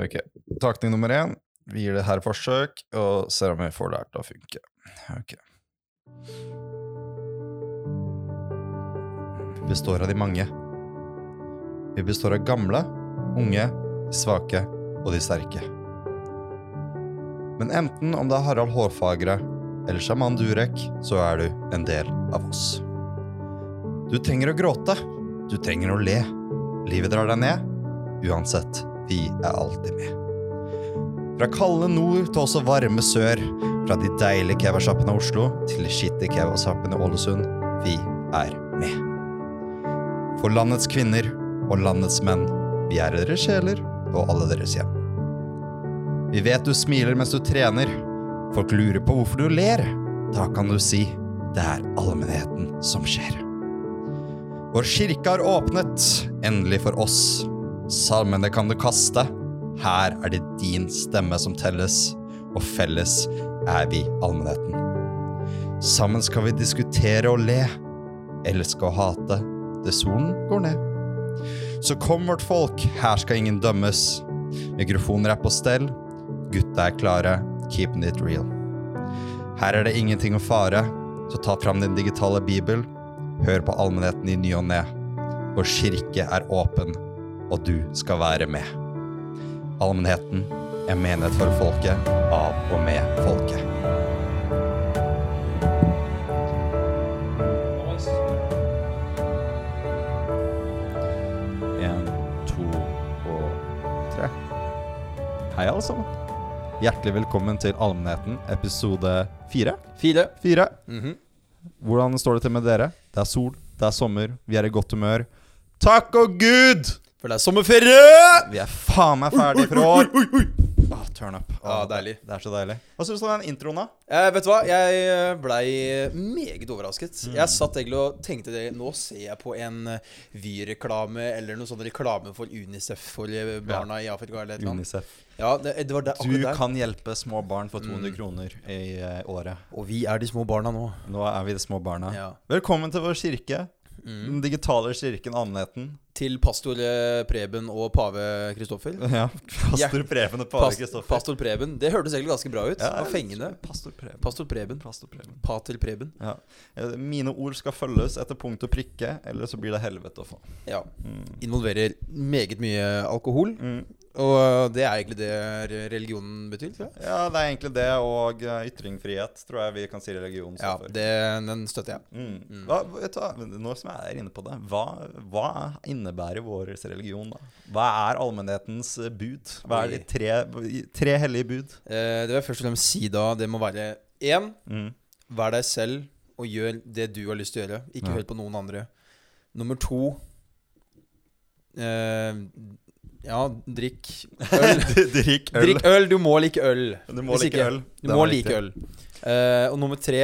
Ok, takning nummer én. Vi gir det her forsøk, og ser om vi får det her til å funke. Ok. Vi består av de mange. Vi består av gamle, unge, de svake og de sterke. Men enten om det er Harald Hårfagre eller sjaman Durek, så er du en del av oss. Du trenger å gråte. Du trenger å le. Livet drar deg ned. Uansett, vi er alltid med. Fra kalde nord til også varme sør. Fra de deilige kebabsjappene Oslo til de skittige kebabsjappene Ålesund. Vi er med. For landets kvinner og landets menn, vi er deres sjeler og alle deres hjem. Vi vet du smiler mens du trener. Folk lurer på hvorfor du ler. Da kan du si det er allmennheten som skjer. Vår kirke har åpnet, endelig for oss. Salmene kan du kaste. Her er det din stemme som telles, og felles er vi allmennheten. Sammen skal vi diskutere og le, elske og hate, det solen går ned. Så kom vårt folk, her skal ingen dømmes. Mikrofoner er på stell, gutta er klare, keeping it real. Her er det ingenting å fare, så ta fram din digitale bibel, hør på allmennheten i ny og ne. Vår kirke er åpen, og du skal være med. Allmennheten er menighet for folket, av og med folket. En, to og tre. Hei, alle sammen. Hjertelig velkommen til Allmennheten, episode fire. Fire. Fire. Mhm. Hvordan står det til med dere? Det er sol, det er sommer, vi er i godt humør. Takk og gud! For det er sommerferie! Vi er faen meg ferdig for år. Ah, turn up. Ah, Ja, deilig. Det er så deilig. Hva syns du om den introen, da? Eh, vet du hva, jeg blei meget overrasket. Jeg satt egentlig og tenkte det Nå ser jeg på en eh, Vy-reklame eller noe sånn reklame for Unicef for eh, barna i Afrika eller et eller annet. Unicef. Ja, det, det var der, Du akkurat der. kan hjelpe små barn for 200 kroner i eh, året. Og vi er de små barna nå. Nå er vi de små barna. Ja. Velkommen til vår kirke. Mm. Den digitale kirken annenheten Til pastor eh, Preben og pave Kristoffer. Ja. Pastor Preben og pave Pas, Kristoffer. pastor Preben. Det hørtes egentlig ganske bra ut. Ja, det var fengende. Pastor Preben. Pastor Preben. Pastor Preben. Pater Preben. Ja. Eh, Mine ord skal følges etter punkt og prikke, eller så blir det helvete å få. Ja. Mm. Involverer meget mye alkohol. Mm. Og det er egentlig det religionen betyr. tror jeg. Ja, det er egentlig det, og eh, ytringsfrihet tror jeg vi kan si religion Ja, for. det, den støtter jeg. Mm. Hva, vet du, hva, nå som jeg er inne på det, hva, hva innebærer vår religion, da? Hva er allmennhetens eh, bud? Hva er de tre, tre hellige bud? Eh, det vil jeg først og fremst si da Det må være én Mm. Vær deg selv og gjør det du har lyst til å gjøre. Ikke Ja. hør på noen andre. Nummer to eh, Ja, drikk øl. Drikk øl. Drikk øl. Du må like øl. Du må Hvis like ikke- øl. Du må like riktig. øl. Uh, og nummer tre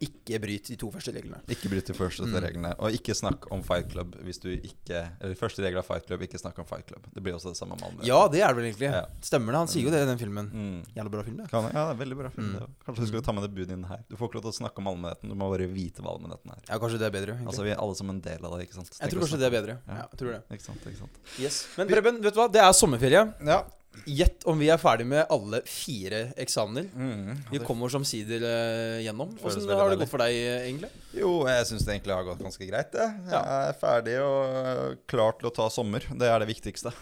ikke bryt de to første reglene. Ikke bryt de første Mm. reglene. Og ikke snakk om Fight Club hvis du ikke Eller første regel av Fight Club, ikke snakk om Fight Club. Det blir også det samme med Ja, det er det vel egentlig. Ja. Stemmer det. Han sier jo det i den filmen. Mm. Jævla bra film, det. Kan, ja, det er veldig bra film. Mm. det. Kanskje du skal ta med det budet inn her. Du får ikke lov til å snakke om allmennheten. Du må bare vite hva allmennheten er. Ja, kanskje det er bedre. egentlig. Altså Vi er alle som en del av det. ikke sant? jeg tror kanskje det er bedre. Ja. Ja, jeg tror det. Ikke sant, ikke sant Yes. Men Preben, vet du hva? Det er sommerferie. Ja. Gjett om vi er ferdig med alle fire eksamener. Mm. Vi kommer som sider eh, gjennom. Hvordan har det gått for deg, eh, egentlig? Jo, jeg syns det egentlig har gått ganske greit. det Jeg er ferdig og øh, klar til å ta sommer. Det er det viktigste.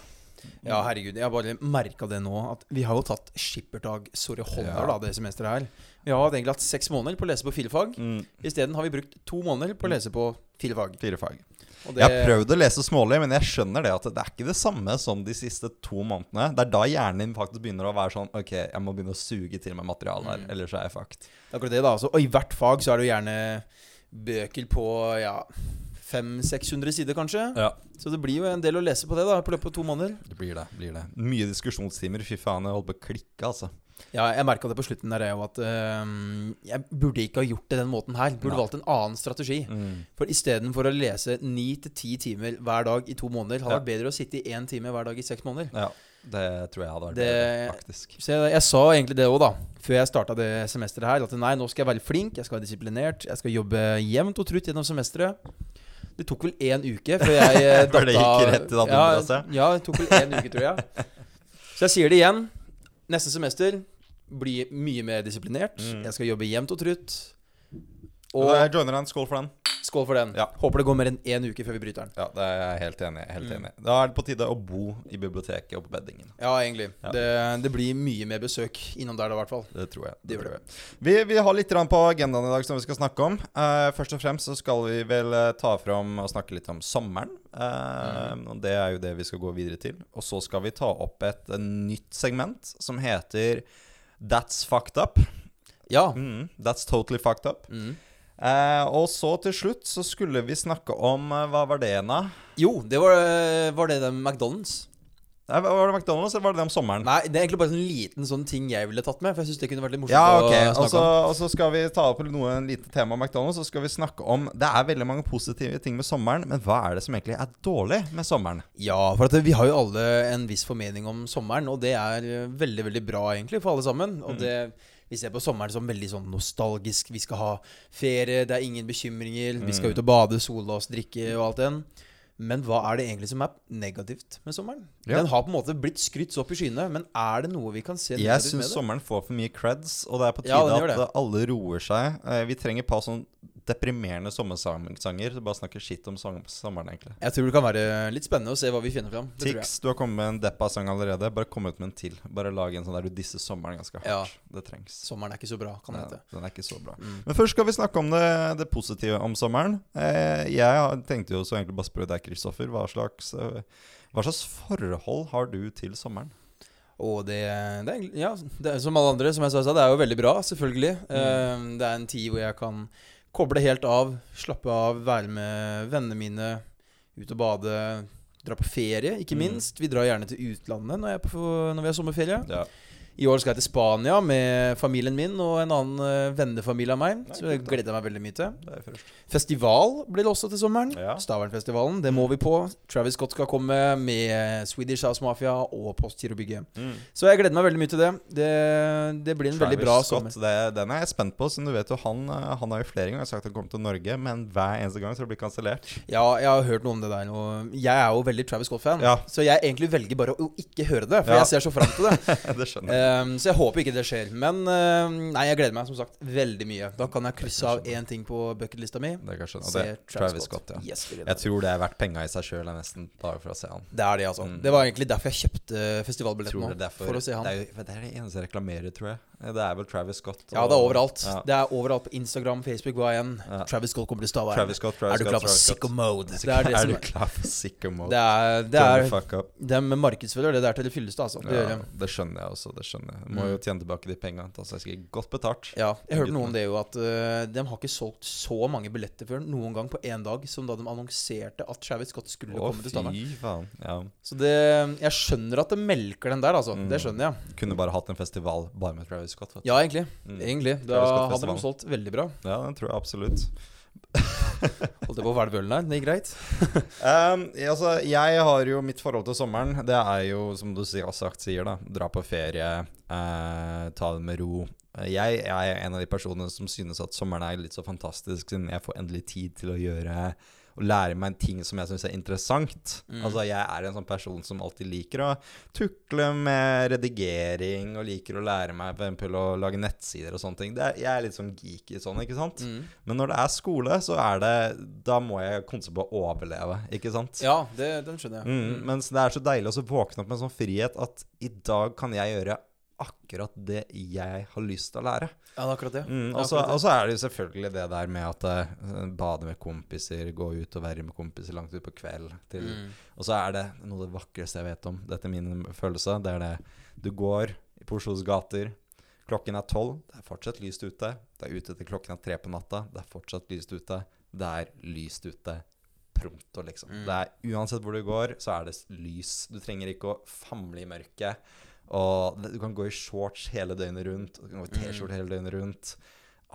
Ja, herregud. Jeg har bare merka det nå. At vi har jo tatt skippertak sorry holder Ja. da, det semesteret her. Vi har egentlig hatt seks måneder på å lese på fire fag. Mm. Isteden har vi brukt to måneder på å lese på fire fag. Fire fag. Og Jeg har prøvd å lese smålig, men jeg skjønner det at det er ikke det samme som de siste to månedene. Det er da hjernen din faktisk begynner å være sånn Ok, jeg må begynne å suge til meg materiale her, Mm. ellers er jeg fucked. Det er akkurat det, da. Altså. og i hvert fag så er det jo gjerne bøker på ja 500-600 sider, kanskje. Ja. Så det blir jo en del å lese på det da, på løpet av to måneder. Det blir det. blir det Mye diskusjonstimer. Fy faen, jeg holdt på å klikke, altså. Ja, jeg merka det på slutten der òg, at øhm, jeg burde ikke ha gjort det den måten her. Burde Nei. valgt en annen strategi. Mm. For istedenfor å lese ni til ti timer hver dag i to måneder, hadde Ja. det vært bedre å sitte i én time hver dag i seks måneder. Ja, det tror jeg hadde vært Det- bedre, faktisk. Jeg, jeg sa egentlig det òg, da, før jeg starta det semesteret her, at nei, nå skal jeg være flink, jeg skal være disiplinert, jeg skal jobbe jevnt og trutt gjennom semesteret. Det tok vel én uke før jeg eh, Før det datta- gikk rett i datt ja, ja, det tok vel én uke, tror jeg. Så jeg sier det igjen. Neste semester blir mye mer disiplinert. Mm. Jeg skal jobbe jevnt og trutt. Og jeg joiner den. Skål for den. Skål for den. Ja. Håper det går mer enn én uke før vi bryter den. Ja, det er jeg helt enig. Helt Mm. enig. Mm. Da er det på tide å bo i biblioteket og på beddingen. Ja, egentlig. Ja. Det, det blir mye mer besøk innom der, da, i hvert fall. Det tror jeg. Det det tror jeg. Vi, vi har litt på agendaen i dag som vi skal snakke om. Uh, først og fremst så skal vi vel eh, ta fram og snakke litt om sommeren. Eh, Og Det er jo det vi skal gå videre til. Og så skal vi ta opp et, et nytt segment som heter That's fucked up. Ja. Mm, that's totally fucked up. Mm. Eh, og så til slutt så skulle vi snakke om eh, Hva var det, Ena? Jo, det var, var det den McDonald's. Nei, Var det McDonald's, eller var det det om sommeren? Nei, det er egentlig bare en liten sånn ting jeg ville tatt med. For jeg synes det kunne vært litt morsomt Ja, okay. å Og snakke også, om. og så skal vi ta opp noe en lite tema om McDonald's. Så skal vi snakke om Det er veldig mange positive ting med sommeren, men hva er det som egentlig er dårlig med sommeren? Ja, for at vi har jo alle en viss formening om sommeren, og det er eh, veldig, veldig bra egentlig for alle sammen. Og det, vi ser på sommeren som veldig sånn nostalgisk. Vi skal ha ferie, det er ingen bekymringer. Vi skal ut og bade, sole oss, drikke og alt den. Men hva er det egentlig som er negativt med sommeren? Ja. Den har på en måte blitt skrytt så opp i skyene, men er det noe vi kan se Jeg syns sommeren får for mye creds, og det er på tide ja, at alle roer seg. Eh, Vi trenger et par sånn deprimerende sommersanger. Bare snakker skitt om sommeren, egentlig. Jeg tror det kan være litt spennende å se hva vi finner fram. Tix, du har kommet med en deppa-sang allerede. Bare kom ut med en til. Bare lag en sånn der du disser sommeren ganske hardt. Ja. Det trengs. Sommeren er ikke så bra, kan det Ja, hete. den er ikke så bra. Mm. Men først skal vi snakke om det, det positive om sommeren. Eh, jeg tenkte jo så egentlig bare spørre deg, Kristoffer. Hva slags, eh, hva slags forhold har du til sommeren? Og det, det er Ja, det er som alle andre, som jeg sa, det er jo veldig bra, selvfølgelig. Eh, det er en tid hvor jeg kan koble helt av, slappe av, være med vennene mine, ut og bade, dra på ferie, ikke Mm. minst. Vi drar gjerne til utlandet når, jeg er på, når vi har sommerferie. Ja. I år skal jeg til Spania med familien min og en annen eh, vennefamilie av meg. Nei, Så det gleder jeg meg veldig mye til. Festival blir det også til sommeren. Ja. Stavernfestivalen. Det må vi på. Travis Scott skal komme med Swedish House Mafia og Postgirobygget. Så jeg gleder meg veldig mye til det. Det, det blir en veldig bra Travis Scott, sommer. det, den er jeg spent på. Som du vet jo Han, eh, han har jo flere ganger sagt han kommer til Norge, men hver eneste gang så det blitt kansellert. Ja, jeg har hørt noe om det der. Og jeg er jo veldig Travis Scott-fan, Ja. så jeg egentlig velger bare å ikke høre det. For Ja. jeg ser så fram til det. det skjønner jeg. Um, så jeg håper ikke det skjer. Men uh, nei, jeg gleder meg som sagt veldig mye. Da kan jeg krysse av én ting på bucketlista mi. Det kan skjønne. Og det er Travis Scott, ja. Yes, Jeg tror det er verdt penga i seg sjøl, nesten, bare for å se han. det er det, altså. Mm. Det var egentlig derfor jeg kjøpte festivalbilletten nå. For å se han. Det er, det er det eneste jeg reklamerer, tror jeg. Det er vel Travis Scott. Ja, det er overalt. Ja. Det er overalt på Instagram, Facebook, hva igjen. Ja. Travis Scott kommer til Stavern. Travis Scott, Travis er du klar for sicko mode? Det er det er du klar for sicko mode? Det er, det er fuck up. De markedsfører det der til det fylleste, altså. Det Ja, det skjønner jeg også. det skjønner jeg Må Mm. jo tjene tilbake de penga. Altså, jeg skal godt betalt. Ja, jeg hørte noe om det jo, at uh, de har ikke solgt så mange billetter før noen gang på én dag som da de annonserte at Travis Scott skulle Å, komme til faen. Ja. Så det Jeg skjønner at det melker den der, altså. Mm. Det skjønner jeg. Kunne bare hatt en festival bare med Travis Du. Ja, egentlig. Mm. Egentlig. Da hadde de solgt veldig bra. Ja, det tror jeg absolutt. Holdt jeg på å være ølen her? Det gikk greit? Um, altså, jeg har jo mitt forhold til sommeren. Det er jo, som du har sagt, sier, da. Dra på ferie, eh, ta det med ro. Jeg, jeg er en av de personene som synes at sommeren er litt så fantastisk, siden jeg får endelig tid til å gjøre og lære meg en ting som jeg syns er interessant. Mm. Altså Jeg er en sånn person som alltid liker å tukle med redigering, og liker å lære meg for å lage nettsider og sånne ting. Det er, jeg er litt sånn geeky sånn, ikke sant? Mm. Men når det er skole, så er det Da må jeg konsentrere på å overleve, ikke sant? Ja, det, den skjønner jeg. Mm, mens det er så deilig å våkne opp med en sånn frihet at i dag kan jeg gjøre akkurat det jeg har lyst til å lære. Ja, det er akkurat det. Mm, og så er det jo selvfølgelig det der med at uh, bade med kompiser, gå ut og være med kompiser langt utpå kveld. Til, Mm. Og så er det noe av det vakreste jeg vet om. Dette er min følelse. Det er det du går på Oslos gater. Klokken er tolv, det er fortsatt lyst ute. Det er ute til klokken er tre på natta, det er fortsatt lyst ute. Det er lyst ute pronto, liksom. Mm. Det er, uansett hvor du går, så er det lys. Du trenger ikke å famle i mørket. Og du kan gå i shorts hele døgnet rundt. og Du kan gå i T-skjorte hele døgnet rundt.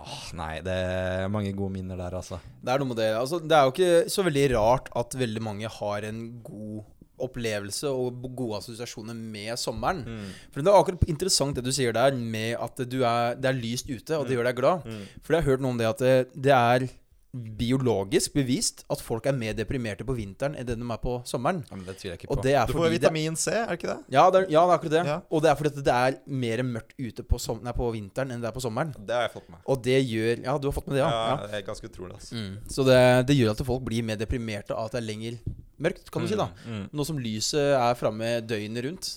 Åh, nei, det er mange gode minner der, altså. Det er noe med det. Altså, det er jo ikke så veldig rart at veldig mange har en god opplevelse og gode assosiasjoner med sommeren. Mm. For Det er akkurat interessant det du sier der, med at du er, det er lyst ute, og det gjør deg glad. Mm. For jeg har hørt noe om det at det, det er biologisk bevist at folk er mer deprimerte på vinteren enn det de er på sommeren. Ja, men det tviler jeg ikke på. er du får vitamin C, er det ikke det? Ja, det er, ja, det er akkurat det. Ja. Og det er fordi at det er mer mørkt ute på, som, nei, på vinteren enn det er på sommeren. Det har jeg fått med. Og det gjør Ja, du har fått med det, ja. ja. det er ganske utrolig, altså. Mm. Så det, det gjør at folk blir mer deprimerte av at det er lenger mørkt, kan du si. da Mm. Nå som lyset er framme døgnet rundt.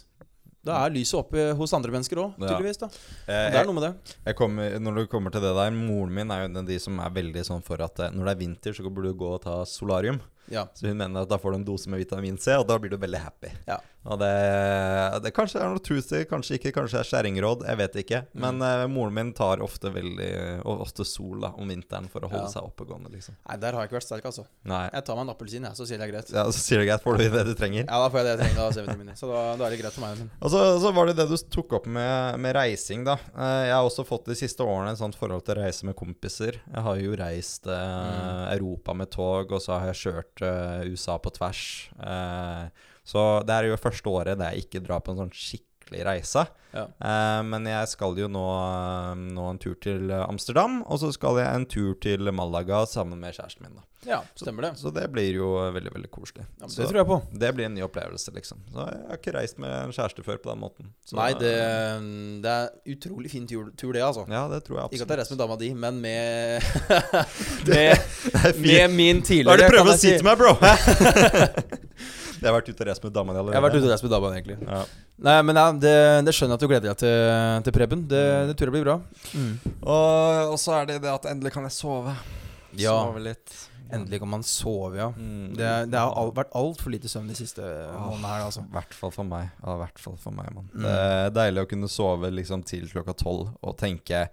Da er lyset oppe hos andre mennesker òg, tydeligvis. da Eh, Det er noe med det. Jeg kommer, når du kommer til det der Moren min er jo en av de som er veldig sånn for at eh, når det er vinter, så burde du gå og ta solarium. Ja. Så hun mener at da får du en dose med vitamin C, og da blir du veldig happy. Ja. Og det, det kanskje er noe truth kanskje ikke, kanskje er skjæringråd, jeg vet ikke. Mm. Men eh, moren min tar ofte veldig ofte sol da om vinteren for å holde Ja. seg oppegående, liksom. Nei, der har jeg ikke vært sterk, altså. Nei. Jeg tar meg en appelsin, jeg, så sier det er greit. Ja, Så sier du greit, får du det du trenger. Ja, da får jeg det jeg trenger av C-vitaminer. Så da, da er det greit for meg. Men. Og så, så var det det du tok opp med, med reising, da. Uh, Jeg har også fått de siste årene et sånt forhold til å reise med kompiser. Jeg har jo reist uh, Mm. Europa med tog, og så har jeg kjørt eh, USA på tvers. Eh, så det er jo første året der jeg ikke drar på en sånn skikkelig reise. Ja. Eh, men jeg skal jo nå, nå en tur til Amsterdam, og så skal jeg en tur til Malaga sammen med kjæresten min. da Ja, stemmer det. Så det blir jo veldig, veldig koselig. Ja, så det tror jeg på. det blir en ny opplevelse, liksom. Så jeg har ikke reist med en kjæreste før på den måten. Så, Nei, det, det er utrolig fin tur, tur det, altså. Ja, det tror jeg absolutt Ikke at jeg har reist med dama di, men med Med, med min Hva er det du prøver å si til meg, bro? jeg har vært ute og reist med dama di allerede. Jeg har vært ute og reist med damen egentlig. Ja. Nei, men ja, det, det skjønner jeg at du gleder deg til, til Preben. Det, Mm. det tror jeg blir bra. Og, og så er det det at endelig kan jeg sove. Ja. Sove litt. Endelig kan man sove, ja. Mm. Det, det har all, vært altfor lite søvn de siste månedene her, altså. I hvert fall for meg. Ja, hvert fall for meg, mann. Mm. Det er deilig å kunne sove liksom til klokka tolv og tenke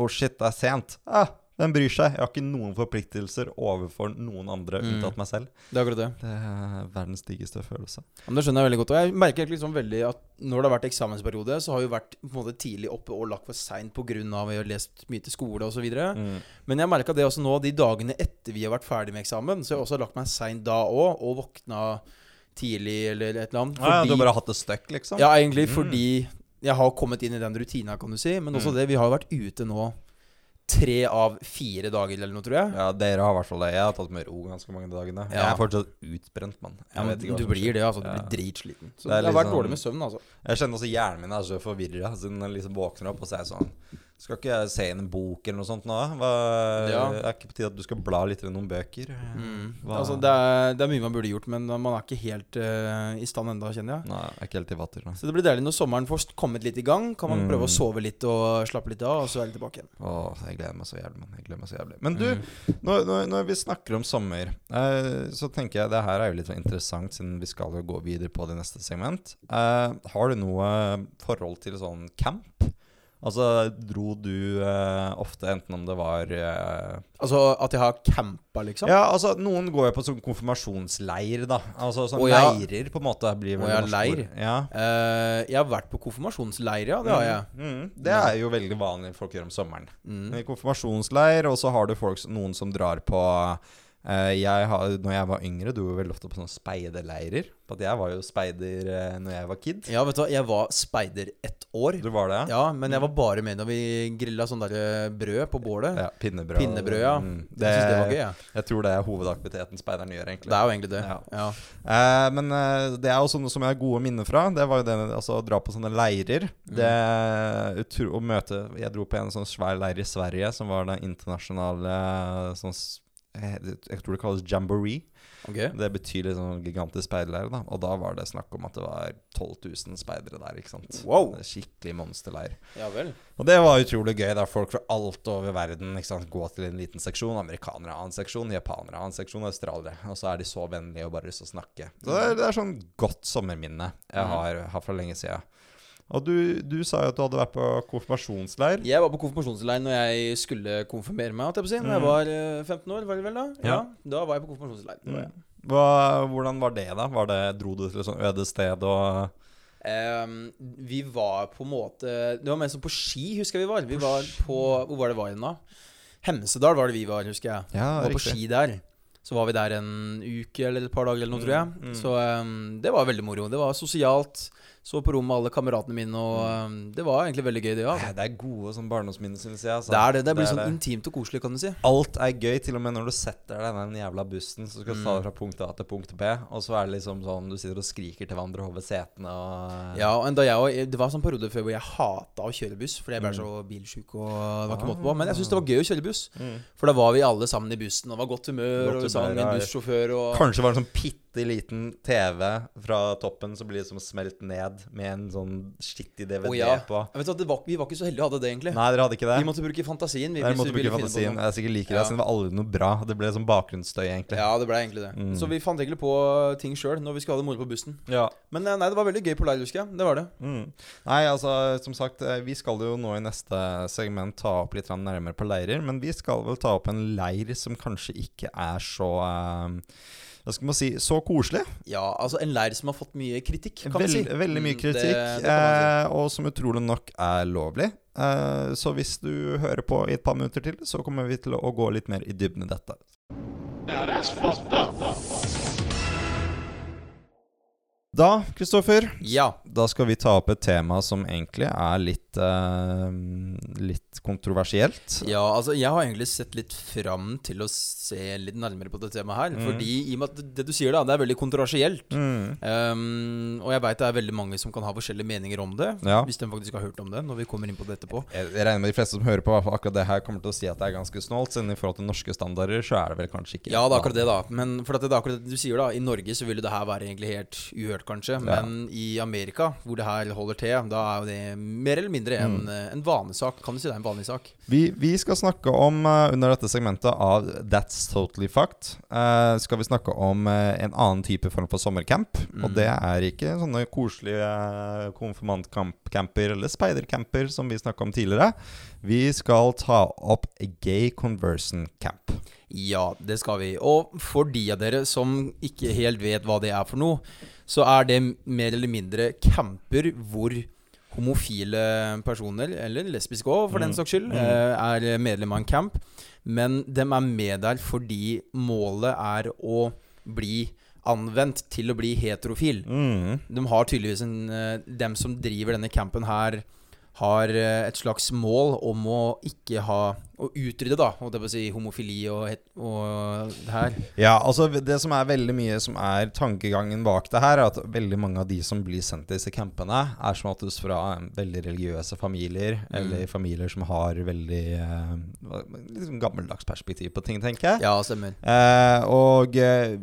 Å, shit, det er sent. Ah, hvem bryr seg? Jeg har ikke noen forpliktelser overfor noen andre Mm. unntatt meg selv. Det er akkurat det. Det er verdens diggeste følelse. Men det skjønner jeg veldig godt. Og jeg merker sånn veldig at når det har vært eksamensperiode, så har vi vært på en måte tidlig oppe og lagt for seint pga. vi har lest mye til skole osv. Mm. Men jeg merka det også nå, de dagene etter vi har vært ferdig med eksamen, så har jeg også lagt meg seint da òg, og våkna tidlig eller et eller annet. Ah, ja, du har bare hatt det stuck, liksom? Ja, egentlig Mm. fordi jeg har kommet inn i den rutina, kan du si. Men også Mm. det, vi har vært ute nå tre av fire dager eller noe, tror jeg. Ja, dere har i hvert fall det. Jeg har tatt med ro ganske mange dagene. Jeg Ja. er fortsatt utbrent, mann. Jeg Ja, vet du blir skjer. det, altså. Du Ja. blir dritsliten. Så Det det, har vært liksom- dårlig med søvn, altså. Jeg kjenner også hjernen min er så forvirra. Siden den liksom våkner opp, og så er jeg sånn Skal ikke jeg se inn en bok eller noe sånt nå? Hva, Ja. Er ikke på tide at du skal bla litt i noen bøker? Mm. Hva- Altså, det, er, det er mye man burde gjort, men man er ikke helt uh, i stand ennå, kjenner jeg. Nei, jeg er ikke helt i vater nå. Så det blir deilig når sommeren får kommet litt i gang. Kan man Mm. prøve å sove litt og slappe litt av, og så er det tilbake igjen. Åh, jeg gleder meg så jævlig. man. jeg gleder meg så jævlig. men du, Mm. når, når, når vi snakker om sommer, eh, så tenker jeg det her er jo litt sånn interessant, siden vi skal jo gå videre på det neste segment. Eh, har du noe forhold til sånn camp? Altså, dro du eh, ofte, enten om det var eh, Altså at jeg har campa, liksom? Ja, altså, noen går jo på sånn konfirmasjonsleir, da. Altså sånn Å, ja. leirer, på en måte, blir vel Å, ja, norsk leir. Ja. Eh, jeg har vært på konfirmasjonsleir, ja. Det har jeg. Mm, mm. Det er jo veldig vanlig folk gjør om sommeren. Mm. Konfirmasjonsleir, og så har du folk, noen som drar på eh, jeg har, når jeg var yngre, dro jo veldig ofte på sånne speiderleirer. Jeg var jo speider eh, når jeg var kid. Ja, vet du hva, jeg var speider ett år. Du var det? Ja, ja men jeg var bare med når vi grilla sånn der brød på bålet. Ja, Pinnebrød. Pinnebrød, ja. Mm, Det, jeg synes det var gøy, jeg. Jeg tror det er hovedaktiviteten speideren gjør, egentlig. Det er jo egentlig det. Ja. Ja. Eh, men eh, det er jo sånne som jeg har gode minner fra. Det var jo det altså, å dra på sånne leirer. Mm. Det utro, Å møte Jeg dro på en sånn svær leir i Sverige som var den internasjonale sånn, jeg, jeg tror det kalles jamboree. Okay. Det betyr liksom gigantisk speiderleir. da Og da var det snakk om at det var 12 000 speidere der. ikke sant Wow. Skikkelig monsterleir. Ja vel. Og det var utrolig gøy. da Folk fra alt over verden ikke sant? gå til en liten seksjon. Amerikanere har en seksjon, japanere har en seksjon, australiere. Og så er de så vennlige og bare lyst til å snakke. Så det er, det er sånn godt sommerminne jeg Mhm. har, har fra lenge siden. Og du, du sa jo at du hadde vært på konfirmasjonsleir. Jeg var på konfirmasjonsleir når jeg skulle konfirmere meg. Jeg si. Når jeg Mm. var eh, 15 år, var det vel da? Ja. Da var jeg på konfirmasjonsleir. Mm. Hva, hvordan var det, da? Var det, dro du til et sånt øde sted og Um, vi var på en måte Det var mer som på ski, husker jeg vi var. Vi var på Hvor var det var da? Hemsedal var det vi var, husker jeg. Ja, var på ski der. Så var vi der en uke eller et par dager eller noe, tror jeg. Mm, mm. Så um, det var veldig moro. Det var sosialt. Så på rommet med alle kameratene mine, og um, det var egentlig veldig gøy, det Ja. Det er gode sånn barndomsminner, syns jeg. Altså. Det er det. Det blir det sånn det. intimt og koselig, kan du si. Alt er gøy, til og med når du setter deg i den jævla bussen, så skal du Mm. ta deg fra punkt A til punkt B, og så er det liksom sånn du sitter og skriker til hverandre over setene og Ja, og jeg Det var sånn periode før hvor jeg hata å kjøre buss, fordi jeg ble Mm. så bilsjuk og det var ikke måte på. Men jeg syntes det var gøy å kjøre buss, Mm. for da var vi alle sammen i bussen, og det var godt humør, Godt og vi sang humør, en bussjåfør og Kanskje var det sånn bitte liten TV fra toppen, så blir det som smelt ned med en sånn skittig DVD oh, ja. på. Vet du, det var, Vi var ikke så heldige å ha det, egentlig. Nei, dere hadde ikke det? Vi måtte bruke fantasien. Vi, Nei, måtte bruke fantasien. Jeg sikkert liker det, Ja. siden det var aldri noe bra. Det ble sånn bakgrunnsstøy, egentlig. Ja, det ble egentlig det. Mm. Så vi fant egentlig på ting sjøl når vi skulle ha det moro på bussen. Ja. Men eh, nei, det var veldig gøy på leir, husker jeg. Det var det. Mm. Nei, altså, som sagt, eh, vi skal jo nå i neste segment ta opp litt nærmere på leirer, men vi skal vel ta opp en leir som kanskje ikke er så eh, Hva skal man si så koselig. Ja, altså en leir som har fått mye kritikk, kan Vel, man si. Veldig mye Mm, kritikk, Det, det si. eh, og som utrolig nok er lovlig. Eh, så hvis du hører på i et par minutter til, så kommer vi til å gå litt mer i dybden i dette. Da, Kristoffer, Ja. da skal vi ta opp et tema som egentlig er litt eh, Litt kontroversielt. Ja, altså jeg har egentlig sett litt fram til å se litt nærmere på det temaet her. Mm. Fordi i og med at det du sier da, det er veldig kontroversielt. Mm. Um, og jeg veit det er veldig mange som kan ha forskjellige meninger om det. Ja. Hvis de faktisk har hørt om det, når vi kommer inn på det etterpå. Jeg jeg regner med de fleste som hører på akkurat det her, kommer til å si at det er ganske snålt. Siden i forhold til norske standarder, så er det vel kanskje ikke Ja, det er akkurat det, da. Men for at det er akkurat det du sier, da. I Norge så ville det her være egentlig helt uhørt, kanskje. Ja. Men i Amerika, hvor det her holder til, da er jo det mer eller mindre en, Mm. en vanesak. Kan du si det er en vanlig sak? Vi, vi skal snakke om, eh, under dette segmentet av That's Totally Fucked, uh, skal vi snakke om uh, en annen type form for sommercamp. Og Mm. det er ikke sånne koselige konfirmantcamper eller speidercamper som vi snakka om tidligere. Vi skal ta opp Gay Conversion Camp. Ja, det skal vi. Og for de av dere som ikke helt vet hva det er for noe, så er det mer eller mindre camper hvor homofile personer, eller lesbiske òg, for den Mm. saks skyld, Mm. eh, er medlem av en camp. Men de er med der fordi målet er å bli anvendt til å bli heterofil. Mm. De har tydeligvis en eh, Dem som driver denne campen her, har eh, et slags mål om å ikke ha Å utrydde, da, holdt jeg på å si, homofili og, het- og det her. Ja, altså det som er veldig mye som er tankegangen bak det her, er at veldig mange av de som blir sendt til disse campene, er som oftest fra eh, veldig religiøse familier, eller familier som har veldig eh, liksom gammeldags perspektiv på ting, tenker jeg. Ja, stemmer. Eh, og eh,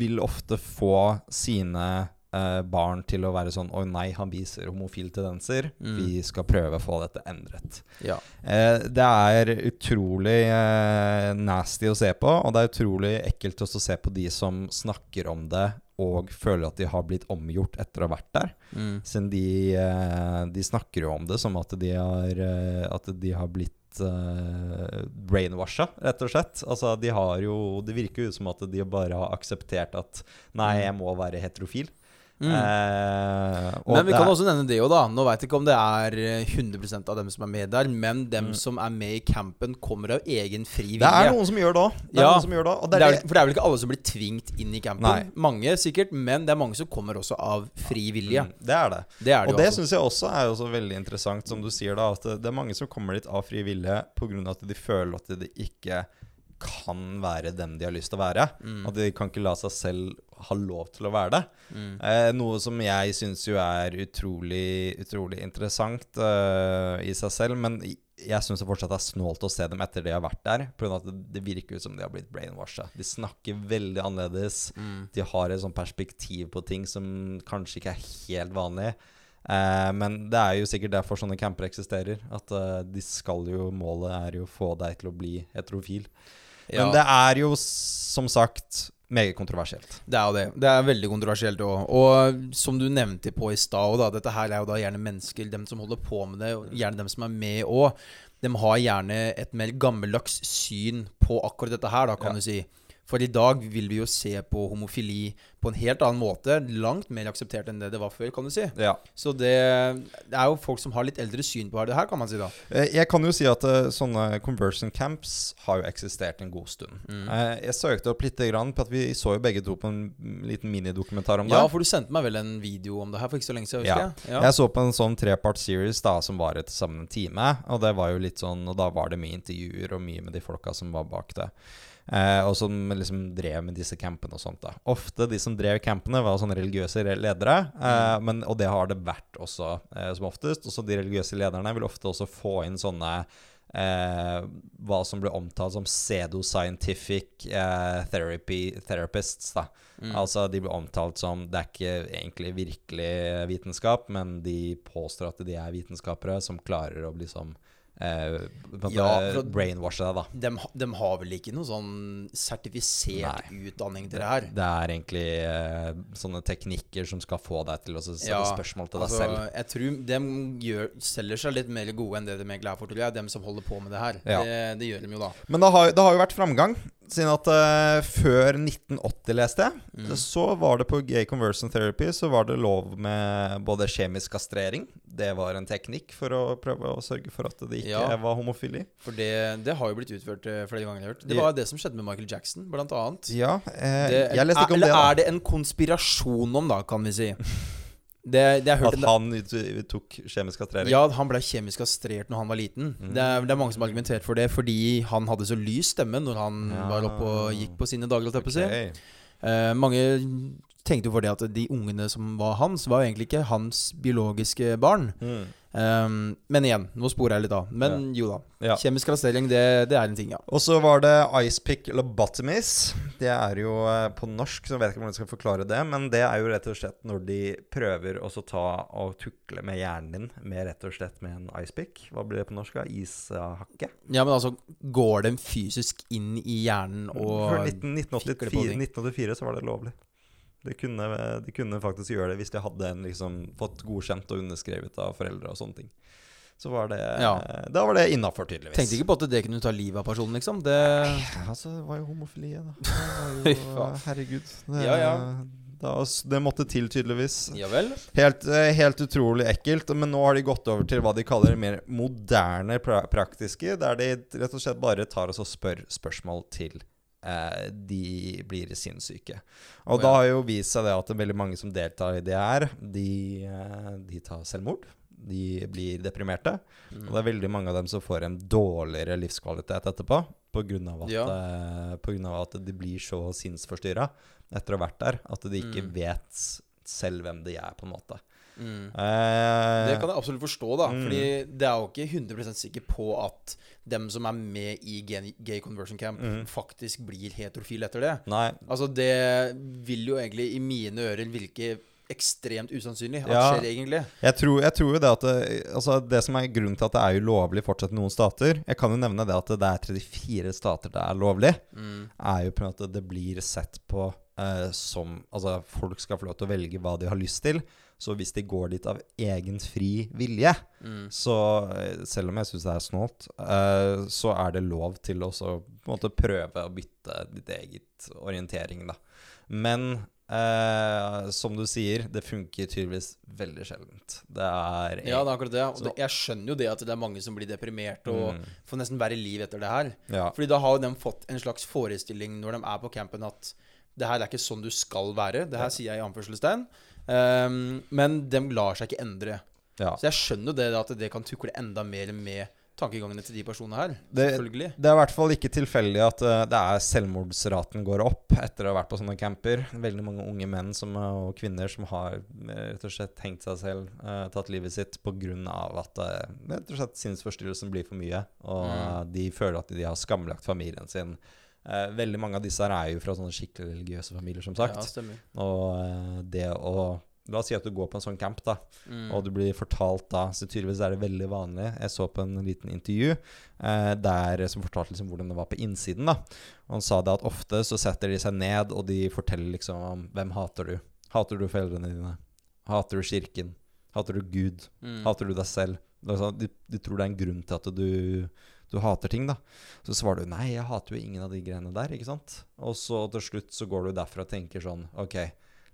vil ofte få sine eh, barn til å være sånn Å nei, han viser homofile tendenser. Mm. Vi skal prøve å få dette endret. Ja. Eh, det er utrolig eh, nasty å se på, og det er utrolig ekkelt også å se på de som snakker om det og føler at de har blitt omgjort etter å ha vært der. Mm. Siden de, eh, de snakker jo om det som at de har, eh, at de har blitt uh, brainwasha, rett og slett. Altså, de har jo Det virker jo som at de bare har akseptert at Nei, jeg må være heterofil. Mm. Eh, Men vi kan også nevne det jo, da. Nå veit ikke om det er eh, 100 av dem som er med der, men dem som er med i campen, kommer av egen fri vilje. Det er noen som gjør òg. Det Ja. gjør det, Det det er, for det er vel ikke alle som blir tvingt inn i campen? Nei. Mange sikkert, men det er mange som kommer også av fri vilje. Mm, det er det. Det er det Og det syns jeg også er også veldig interessant, som du sier da, at det, det er mange som kommer dit av fri vilje pga. at de føler at de ikke kan være dem de har lyst til å være. Mm. At de kan ikke la seg selv ha lov til å være det. Mm. Eh, noe som jeg syns jo er utrolig, utrolig interessant uh, i seg selv. Men jeg syns fortsatt er snålt å se dem etter de har vært der. Pga. at det, det virker ut som de har blitt brainwasha. De snakker veldig annerledes. Mm. De har et sånt perspektiv på ting som kanskje ikke er helt vanlig. Eh, men det er jo sikkert derfor sånne camper eksisterer. At uh, de skal jo Målet er jo å få deg til å bli heterofil. Ja. Men det er jo som sagt meget kontroversielt. Det er jo det. Det er veldig kontroversielt òg. Og som du nevnte på i stad, dette her er jo da gjerne mennesker, dem som holder på med det, og gjerne dem som er med òg. De har gjerne et mer gammeldags syn på akkurat dette her, da, kan Ja. du si. For i dag vil vi jo se på homofili på en helt annen måte. Langt mer akseptert enn det det var før, kan du si. Ja. Så det, det er jo folk som har litt eldre syn på det her, kan man si da. Eh, Jeg kan jo si at eh, sånne conversion camps har jo eksistert en god stund. Mm. Eh, Jeg søkte opp litt grann på at vi så jo begge to på en liten minidokumentar om det. Ja, for du sendte meg vel en video om det her for ikke så lenge siden, Ja. husker Ja. Jeg så på en sånn trepart series da som var til sammen en time. Og det var jo litt sånn Og da var det mye intervjuer og mye med de folka som var bak det. Eh, og som liksom drev med disse campene og sånt. da Ofte de som drev campene, var sånne religiøse ledere. Eh, men, og det har det vært også, eh, som oftest. Også de religiøse lederne vil ofte også få inn sånne eh, hva som blir omtalt som pseudo-scientific eh, therapy, therapists. da Altså De blir omtalt som Det er ikke egentlig virkelig vitenskap, men de påstår at de er vitenskapere som klarer å liksom eh, Ja, brainwashe deg, da. De, de, har vel ikke noe sånn sertifisert utdanning til det her? Det er egentlig eh, sånne teknikker som skal få deg til å sette Ja, spørsmål til deg altså, selv. Jeg tror de gjør, selger seg litt mer gode enn det de egentlig er for, tror jeg. Dem som holder på med det her. Ja. Det, det gjør de jo, da. Men det har, det har jo vært framgang. Siden at uh, før 1980, leste jeg, Mm. så var det på gay conversion therapy Så var det lov med både kjemisk kastrering Det var en teknikk for å prøve å sørge for at det ikke Ja. var homofili. For det, det har jo blitt utført eh, flere ganger. hørt. Det Ja. var det som skjedde med Michael Jackson, blant annet. Ja, eh, Det, jeg leste ikke om eller det. Eller er det en konspirasjon om, da, kan vi si? Det, det At han tok kjemisk kastrering? Ja, han ble kjemisk kastrert når han var liten. Mm. Det, er, det er mange som har argumentert for det fordi han hadde så lys stemme når han Ja. var oppe og gikk på sine dager. holdt jeg på å si. Ok. Eh, mange tenkte jo for det at de ungene som var hans, var jo egentlig ikke hans biologiske barn. Mm. Um, men igjen, nå sporer jeg litt av. Men jo da. Ja. Kjemisk kastrering, det, det er en ting, ja. Og så var det icepick lobotomies. Det er jo eh, på norsk, så jeg vet ikke hvordan jeg skal forklare det. Men det er jo rett og slett når de prøver å ta og tukle med hjernen din med rett og slett med en icepick. Hva blir det på norsk? Ishakke? Ja, Men altså, går den fysisk inn i hjernen og Før 19, 1984, 1984 så var det lovlig. De kunne, de kunne faktisk gjøre det hvis de hadde en liksom fått godkjent og underskrevet av foreldre og sånne ting. Så var det Ja. Da var det innafor, tydeligvis. Tenkte ikke på at det kunne ta livet av personen, liksom. Det Altså, det var jo homofili, da. Det var jo, herregud. Det, Ja, ja. Da, det måtte til, tydeligvis. Helt, eh, helt utrolig ekkelt. Men nå har de gått over til hva de kaller mer moderne pra praktiske, der de rett og slett bare tar oss og spør spørsmål til eh, de blir sinnssyke. Og Å, da har jo vist seg det at det er veldig mange som deltar i det her, de, eh, de tar selvmord. De blir deprimerte. Mm. Og det er veldig mange av dem som får en dårligere livskvalitet etterpå. Av at, Ja. eh, på grunn av at de blir så sinnsforstyrra etter å ha vært der, at de ikke Mm. vet selv hvem de er, på en måte. Mm. Eh, Det kan jeg absolutt forstå, da. Mm. Fordi det er jo ikke 100 sikker på at dem som er med i gay, conversion camp, Mm. faktisk blir heterofile etter det. Nei. Altså, det vil jo egentlig i mine ører virke ekstremt usannsynlig at Ja. skjer, egentlig. Jeg tror, jeg tror jo det at det, altså det som er grunnen til at det er ulovlig fortsatt i noen stater Jeg kan jo nevne det at det er 34 stater det er lovlig. Mm. Er jo på en måte det blir sett på eh, som Altså folk skal få lov til å velge hva de har lyst til. Så hvis de går dit av egen fri vilje, Mm. så eh, selv om jeg syns det er snålt, uh, så er det lov til å prøve å bytte ditt eget orientering, da. Men Uh, som du sier, det funker tydeligvis veldig sjeldent. Det er Ja, det er akkurat det. Og det, jeg skjønner jo det at det er mange som blir deprimert og Mm. får nesten verre liv etter det her. Ja. Fordi da har jo de fått en slags forestilling når de er på campen at det her er ikke sånn du skal være. Det her sier jeg i anførselstegn. Ehm, men de lar seg ikke endre. ja. Så jeg skjønner det at det kan tukle enda mer med tankegangene til de personene her. Det- Selvfølgelig. Det er i hvert fall ikke tilfeldig at uh, det er selvmordsraten går opp etter å ha vært på sånne camper. Veldig mange unge menn som, eh, og kvinner som har eh, rett og slett hengt seg selv, uh, tatt livet sitt pga. at uh, rett og slett sinnsforstyrrelsen blir for mye. Og Mm. de føler at de har skamlagt familien sin. Eh, veldig mange av disse her er jo fra sånne skikkelig religiøse familier, som sagt. Ja, stemmer. Og eh, det å La oss si at du går på en sånn camp, da. Mm. Og du blir fortalt da Så tydeligvis er det veldig vanlig. Jeg så på en liten intervju eh, der som fortalte liksom hvordan det var på innsiden. da Og Han sa det at ofte så setter de seg ned, og de forteller liksom om hvem hater du. Hater du foreldrene dine? Hater du kirken? Hater du Gud? Mm. Hater du deg selv? Det er sånn, de, de tror det er en grunn til at du, du hater ting, da. Så svarer du nei, jeg hater jo ingen av de greiene der, ikke sant. Og så til slutt så går du derfra og tenker sånn Ok,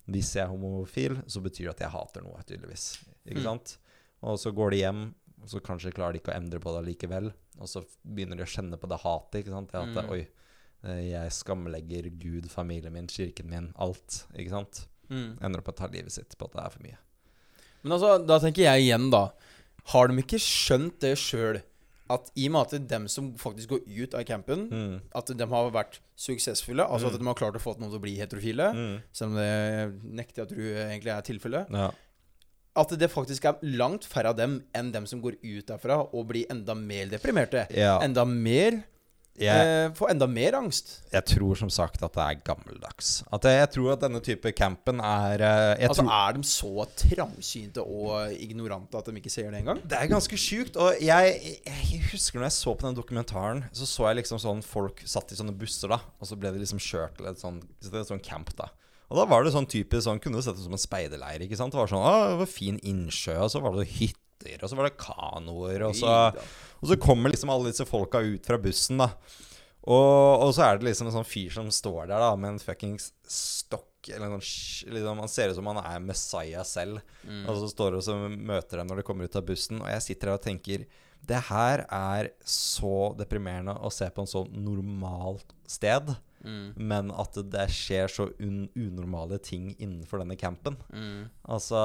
hvis jeg er homofil, så betyr det at jeg hater noe, tydeligvis. Ikke Mm. sant? Og så går de hjem, og så kanskje klarer de ikke å endre på det likevel. Og så begynner de å kjenne på det hatet, ikke sant. Det at Mm. oi, eh, jeg skamlegger Gud, familien min, kirken min, alt. Ikke sant? Mm. Ender opp med å ta livet sitt på at det er for mye. Men altså, da tenker jeg igjen, da. Har de ikke skjønt det sjøl? At i og med at dem som faktisk går ut av campen, Mm. at de har vært suksessfulle, altså Mm. at de har klart å få noen til å bli heterofile, Mm. selv om det nekter jeg å tro egentlig er tilfellet, Ja. at det faktisk er langt færre av dem enn dem som går ut derfra og blir enda mer deprimerte. ja. Enda mer Jeg, få enda mer angst. jeg tror som sagt at det er gammeldags. At jeg, tror at denne type campen er eh, Altså, tror, er de så trangsynte og ignorante at de ikke ser det engang? Det er ganske sjukt. Og jeg, jeg husker når jeg så på den dokumentaren, så så jeg liksom sånn folk satt i sånne busser, da. Og så ble de liksom kjørt til et sånn, sånn camp, da. Og da var det sånn typisk sånn Kunne du sett det som en speiderleir, ikke sant. Det var sånn Å, det var fin innsjø, og så var det hytter, og så var det kanoer, og så Og så kommer liksom alle disse folka ut fra bussen, da. Og, og så er det liksom en sånn fyr som står der da med en fuckings stokk. Eller noen, liksom, Han ser ut som han er Messiah selv. Mm. Og så står han og så møter dem når de kommer ut av bussen. Og jeg sitter her og tenker Det her er så deprimerende å se på en så normalt sted. Mm. Men at det skjer så un unormale ting innenfor denne campen. Mm. Altså,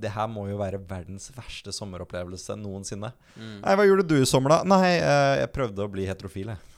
det her må jo være verdens verste sommeropplevelse noensinne. Mm. Nei, hva gjorde du i sommer, da? Nei, eh, jeg prøvde å bli heterofil, jeg.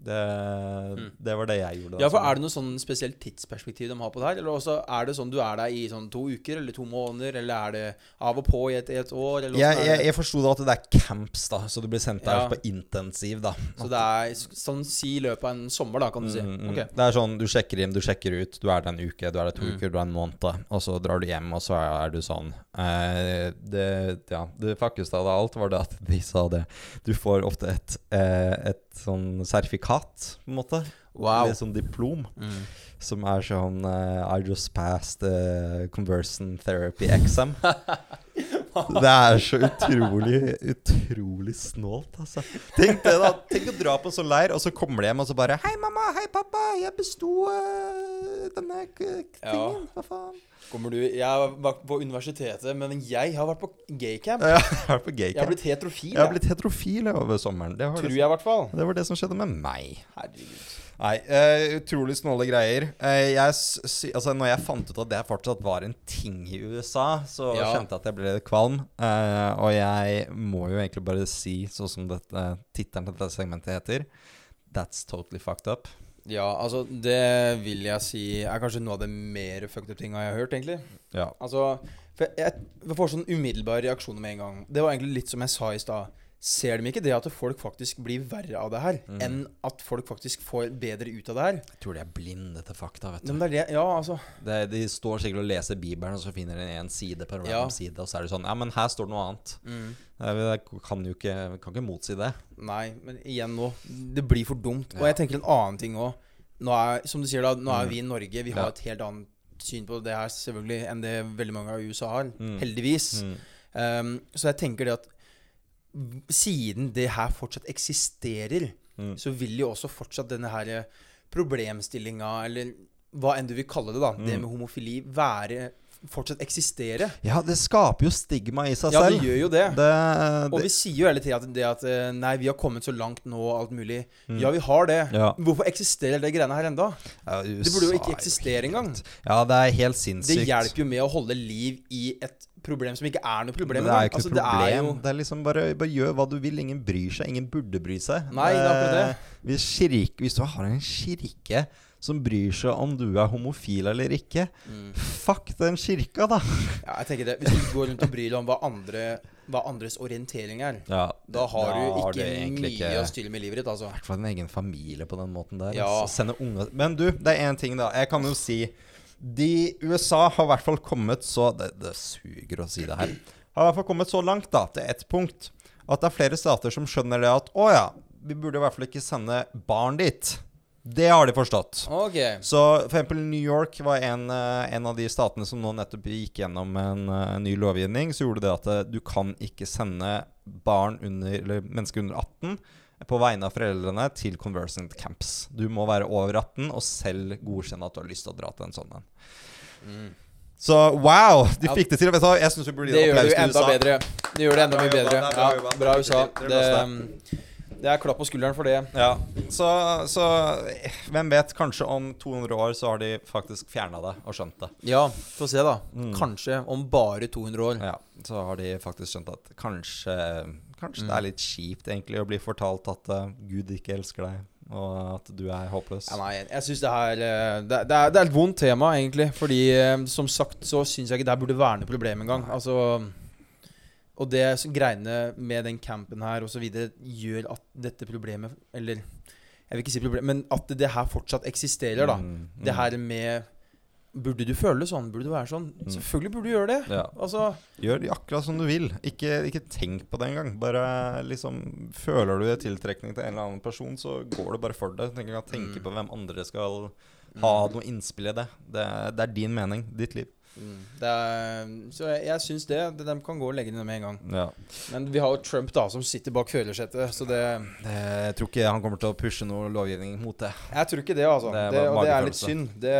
Det, det var det jeg gjorde. da, Mm. Ja, for. Er det noe sånn spesielt tidsperspektiv de har på det her? Eller også er det sånn du er der i sånn to uker eller to måneder, eller er det av og på i et, et år? Eller jeg, jeg, jeg forsto da at det er camps, da, så du blir sendt der Ja. på intensiv, da. Så det er sånn si i løpet av en sommer, da, kan du si. Mm, mm. Ok. Det er sånn, du sjekker inn, du sjekker ut. Du er der en uke, du er der to Mm. uker, du er en måned. Og så drar du hjem, og så er, du sånn. Eh, det, ja, det fuckeste av alt var det at de sa det. Du får ofte et, eh, et sånn sertifikat, på en måte. Wow. Eller sånn diplom. Mm. Som er sånn uh, I just passed uh, conversion therapy exam. det er så utrolig, utrolig snålt, altså. Tenk det, da. Tenk å dra på en sånn leir, og så kommer de hjem og så bare Hei, mamma. Hei, pappa. Jeg besto eh, denne tingen. Hva faen? Kommer du Jeg har vært på universitetet, men jeg har vært på gaycamp. Ja, jeg har vært på Jeg har blitt heterofil. Jeg har blitt heterofil over sommeren. Det, har Tror jeg, i hvert fall. det var det som skjedde med meg. Herregud. Nei, uh, utrolig snåle greier. Uh, jeg, altså, når jeg fant ut at det fortsatt var en ting i USA, så Ja. kjente jeg at jeg ble litt kvalm. Uh, og jeg må jo egentlig bare si, sånn som dette, tittelen til dette segmentet heter That's totally fucked up. Ja, altså, det vil jeg si er kanskje noe av det mer fucked up tinga jeg har hørt, egentlig. Ja. Altså, for jeg, jeg får sånn umiddelbar reaksjon med en gang. Det var egentlig litt som jeg sa i stad. Ser de ikke det at folk faktisk blir verre av det her, Mm. enn at folk faktisk får bedre ut av det her? Jeg tror de er blinde til fakta, vet Men det er det, ja, altså. Det, de står sikkert og leser Bibelen, og så finner de en side på en Ja. side, og så er det sånn Ja, men her står det noe annet. Mm. Jeg, kan jo ikke, kan ikke motsi det. Nei, men igjen nå. Det blir for dumt. Og Ja. jeg tenker en annen ting òg. Som du sier da, nå er Mm. vi i Norge. Vi har et helt annet syn på det her selvfølgelig enn det veldig mange av USA har. Mm. Heldigvis. Mm. Um, så jeg tenker det at siden det her fortsatt eksisterer, Mm. så vil jo også fortsatt denne her problemstillinga, eller hva enn du vil kalle det, da, det Mm. med homofili, være fortsatt eksistere. Ja, det skaper jo stigma i seg Ja, det gjør jo det. det, Og vi sier jo hele tida det at eh, nei, vi har kommet så langt nå, og alt mulig. Mm. Ja, vi har det. Ja. Hvorfor eksisterer det greiene her enda? Ja, Det burde jo ikke er eksistere engang. Ja, det er helt sinnssykt. Det hjelper jo med å holde liv i et problem som ikke er noe problem. Det er ikke Altså, problem. Det er jo Det er liksom bare, bare gjør hva du vil. Ingen bryr seg. Ingen burde bry seg. Nei, det er akkurat det. Eh, Hvis, kirke, hvis du har en kirke som bryr seg om du er homofil eller ikke, Mm. fuck den kirka, da. Ja, jeg tenker det Hvis du går rundt og bryr deg om hva, andre, hva andres orientering er, Ja, da har da du ikke har mye ikke- å styre med livet ditt, altså. I hvert fall en egen familie på den måten der. Ja. altså. Unge Men du, det er én ting, da. Jeg kan jo si De USA har i hvert fall kommet så Det, det suger å si det her. Har i hvert fall kommet så langt, da, til ett punkt, at det er flere stater som skjønner det at å ja, vi burde i hvert fall ikke sende barn dit. Det har de forstått. Okay. Så for eksempel New York var en, eh, en av de statene som nå nettopp gikk gjennom en, en ny lovgivning. Så gjorde det at eh, du kan ikke sende barn under, eller mennesker under 18 på vegne av foreldrene til conversant camps. Du må være over 18 og selv godkjenne at du har lyst til å dra til en sånn en. Så wow! De fikk det til. Jeg syns vi burde gi en applaus til USA. bedre. Det gjør det enda mye bedre. Ja, bra USA. Det, det er klapp på skulderen for det. Ja, så, så hvem vet, kanskje om 200 år så har de faktisk fjerna det og skjønt det. Ja, få se, da. Mm. Kanskje om bare 200 år. Ja, Så har de faktisk skjønt at kanskje Kanskje Mm. det er litt kjipt egentlig å bli fortalt at uh, Gud ikke elsker deg, og at du er håpløs. Ja, nei, jeg syns det her eh, det, det, er, det er et vondt tema, egentlig. Fordi eh, som sagt så syns jeg ikke det her burde være noe problem engang. Altså Og det greiene med den campen her osv. gjør at dette problemet Eller jeg vil ikke si problem, men at det her fortsatt eksisterer, da. Mm, mm. Det her med Burde du føle sånn? Burde du være sånn? Mm. Selvfølgelig burde du gjøre det. Ja. Altså Gjør det akkurat som du vil. Ikke, ikke tenk på det engang. Bare liksom Føler du tiltrekning til en eller annen person, så går det bare for det. Tenk ikke Mm. på hvem andre skal ha noe innspill i det. Det, det er din mening. Ditt liv. Det er, Så jeg, jeg syns det. De kan gå og legge ned med en gang. Ja. Men vi har jo Trump, da, som sitter bak førersetet, så det jeg tror ikke han kommer til å pushe noe lovgivning mot det. Jeg tror ikke det, altså. Det Det og det er litt synd. Det,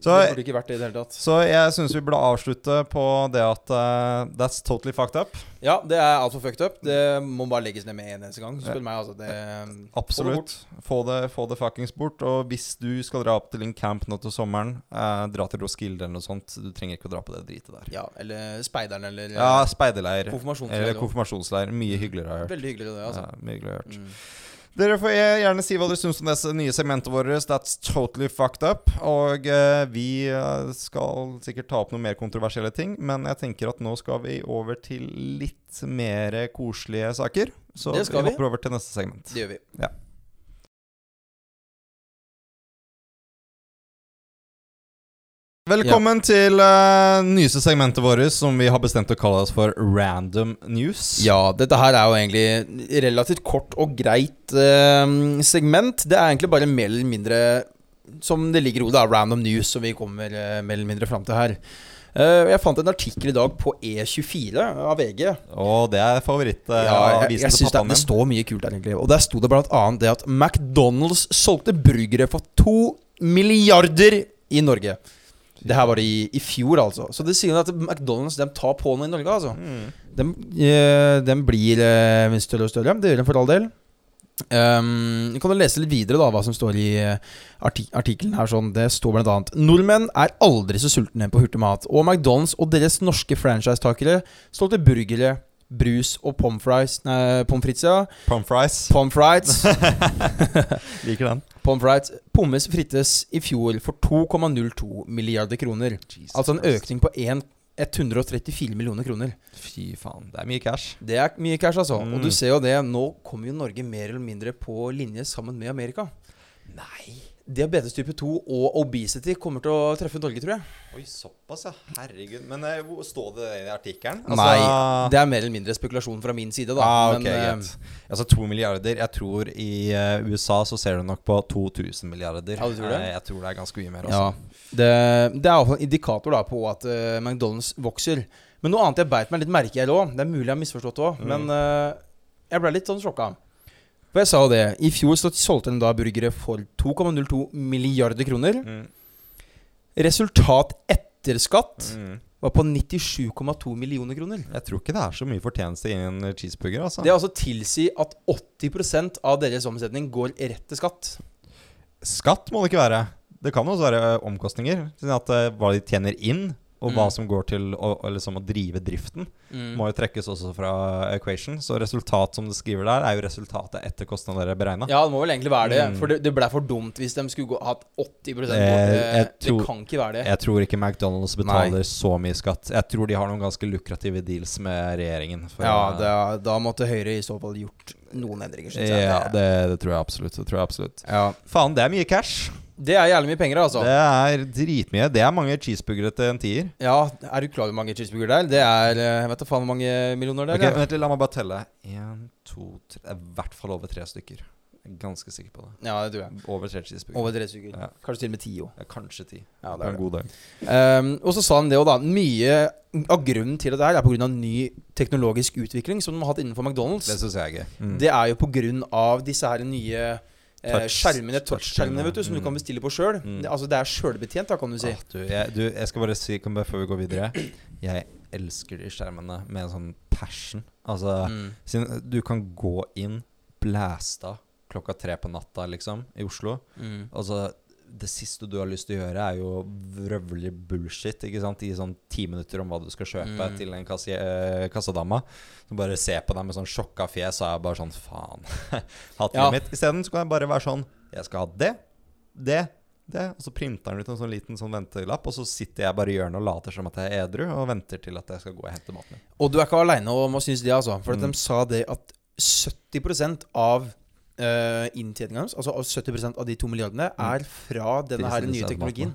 Så, det burde ikke vært det i det hele tatt. så jeg syns vi burde avslutte på det at uh, that's totally fucked up. Ja, det er altfor fucked up. Det må bare legges ned med en eneste gang. Spør meg, altså. Det, Absolutt. Få det, få det fuckings bort. Og hvis du skal dra opp til en camp nå til sommeren, eh, dra til Roskilde eller noe sånt, du trenger ikke å dra på det dritet der. Ja, eller Speideren, eller Ja, speiderleir. konfirmasjonsleir. Eller konfirmasjonsleir. Mye hyggeligere, har jeg hørt. Veldig hyggeligere det, altså. Ja, mye hyggeligere hørt. Mm. Dere får gjerne si hva dere syns om det nye segmentet vårt. That's totally fucked up. Og eh, vi eh, skal sikkert ta opp noen mer kontroversielle ting, men jeg tenker at nå skal vi over til litt mer koselige saker. Så Det skal vi hopper over til neste segment. Det gjør vi. Velkommen til uh, nyeste segmentet vårt, som vi har bestemt å kalle oss for Random News. Ja, dette her er jo egentlig relativt kort og greit uh, segment. Det er egentlig bare mer eller mindre som det ligger i ordet, random news, som vi kommer uh, mer eller mindre fram til her. Jeg fant en artikkel i dag på E24 av VG. Og det er favorittavisen Ja, jeg, jeg synes det, det står mye kult der, egentlig. Og der sto det annet det at McDonald's solgte burgere for to milliarder i Norge. Det her var i, i fjor, altså. Så det sier at McDonald's de tar på noe i Norge, altså. Mm. De, de, blir eh, større og større. Det gjør de for all del. Um, kan jo lese litt videre da hva som står i eh, artikkelen. her sånn. Det står annet Nordmenn er aldri så sultne på hurtigmat. Og McDonald's og deres norske franchisetakere solgte burgere, brus og pommes frites Nei, pommes frites, ja. Pommes frites. Pommes frites. Liker den. pommes frites. Pommes frites i fjor for 2,02 milliarder kroner. Altså en økning på 1, 134 millioner kroner. Fy faen, det er mye cash. Det er mye cash, altså. Mm. Og du ser jo det, nå kommer jo Norge mer eller mindre på linje sammen med Amerika. Nei Diabetes type 2 og obesity kommer til å treffe Norge, tror jeg. Oi, såpass, ja. Herregud. Men eh, hvor står det i artikkelen? Nei, det er mer eller mindre spekulasjon fra min side, da. ah, ok, Men, uh. Altså to milliarder. Jeg tror i uh, USA så ser du nok på 2000 milliarder. Ja, du tror det? Eh, jeg tror det er ganske mye mer. også. ja, Altså. det, det er iallfall en indikator da på at McDonald's vokser. Men noe annet jeg beit meg litt merke i òg, det er mulig jeg har misforstått òg, Mm. men jeg ble litt sånn sjokka. For jeg sa jo det, i fjor så solgte den da burgere for 2,02 milliarder kroner. Mm. Resultat etter skatt Mm. var på 97,2 millioner kroner. Jeg tror ikke det er så mye fortjeneste i en cheeseburger. Altså. Det altså tilsi at 80% av deres omsetning går rett til skatt. Skatt må det ikke være. Det kan også være omkostninger. Sånn at eh, Hva de tjener inn, og hva Mm. som går til å, å, liksom, å drive driften, må jo trekkes også fra equation. Så resultat som det skriver der, er jo resultatet etter kostnader beregna. Ja, det må vel egentlig være det. Mm. For det, det ble for dumt hvis de skulle gå, hatt 80 det, Eh, Det, tror- det kan ikke være det. Jeg tror ikke McDonald's betaler så mye skatt. Jeg tror de har noen ganske lukrative deals med regjeringen. Ja, det, er- Da måtte Høyre i så fall gjort noen endringer, syns jeg. ja det, det tror jeg absolutt. Det tror jeg absolutt. Ja. Faen, det er mye cash. Det er jævlig mye penger, altså. Det er dritmye. Det er mange cheeseburgere til en tier. Ja, Er du klar over hvor mange cheeseburger det er? Det er eh, Jeg vet da faen hvor mange millioner det er. Okay, vent litt, La meg bare telle. Én, to, tre er i hvert fall over tre stykker. Jeg er ganske sikker på det. Ja, det tror jeg. Over tre cheeseburger. Over tre stykker. Ja. Kanskje til og med ti òg. Ja, kanskje ti. Ja, det er en det. god dag. Um, og så sa han det òg, da. Mye av grunnen til det der er pga. ny teknologisk utvikling som de har hatt innenfor McDonald's. Det syns jeg er gøy. Mm. Det er jo pga. disse her nye skjermene, touchskjermene. vet du, som du Mm. kan bestille på sjøl. Mm. Det, altså, det er sjølbetjent, da, kan du si. Ah, du, jeg, du, jeg skal bare si bare, før vi går videre Jeg elsker de skjermene med en sånn passion. Altså Mm. Du kan gå inn, blæsta klokka tre på natta, liksom, i Oslo. Mm. Altså det siste du har lyst til å gjøre, er jo vrøvlig bullshit. Ikke sant? I sånn ti minutter om hva du skal kjøpe Mm. til en kassi, eh, kassadama. Som bare ser på deg med sånn sjokka fjes, og er bare sånn faen. Hatt Ja. mitt. Isteden så kan jeg bare være sånn Jeg skal ha det, det, det. Og så printer han ut en sånn liten sånn ventelapp, og så sitter jeg bare i hjørnet og later som at jeg er edru, og venter til at jeg skal gå og hente maten min. Og du er ikke aleine om å synes det, altså. For at Mm. de sa det at 70% av uh, inntjeninga deres, altså 70% av de to milliardene, er fra denne her nye teknologien.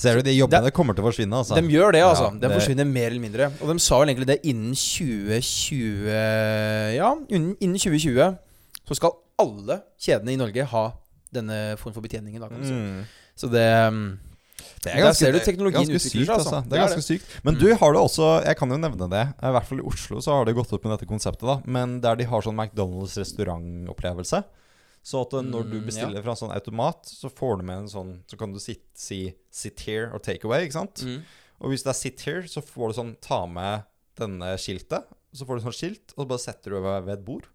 Ser du, de jobbene kommer til å forsvinne, altså. De gjør det, altså. Ja, de det- forsvinner mer eller mindre. Og de sa vel egentlig det innen 2020 Ja, innen, innen 2020 så skal alle kjedene i Norge ha denne form for betjeningen. Da, kan du si. Mm. Så det Det Der ser du teknologien ganske utvikler seg, altså. altså. Det er er ganske sykt. Men Mm. du har det også Jeg kan jo nevne det. I hvert fall i Oslo så har det gått opp med dette konseptet. da Men der de har sånn McDonald's restaurantopplevelse. Så at eh, når du Mm, bestiller fra en sånn automat, så får du med en sånn Så kan du sit, si 'sit here' og 'take away', ikke sant? mm. Og hvis det er 'sit here', så får du sånn 'ta med denne skiltet'. Så får du sånn skilt, og så bare setter du deg ved et bord.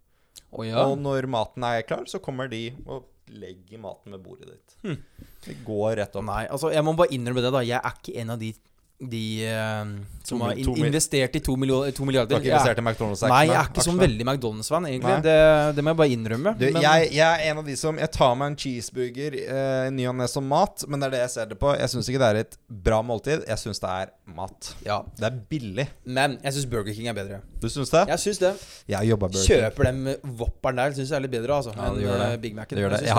Oh, ja. Og når maten er klar, så kommer de og legger maten ved bordet ditt. Hm. Det går rett opp. Nei, altså jeg må bare innrømme det, da. Jeg er ikke en av de, de uh, som har in investert i to, to Du milliarder. har ikke er- investert i McDonald's-aksjene? Nei, jeg er ikke sånn veldig McDonald's-fan, egentlig. Det, det må jeg bare innrømme. Du, men- jeg, jeg er en av de som Jeg tar meg en cheeseburger i ny og ne som mat, men det er det jeg ser det på. Jeg syns ikke det er et bra måltid. Jeg syns det er mat. ja. Det er billig. Men jeg syns Burger King er bedre. Du syns det? Jeg syns det. Jeg jobba Burger King. Kjøper dem Whopperen der, syns jeg er litt bedre, altså. Ja, det enn eh, Big Mac-en. Jeg jeg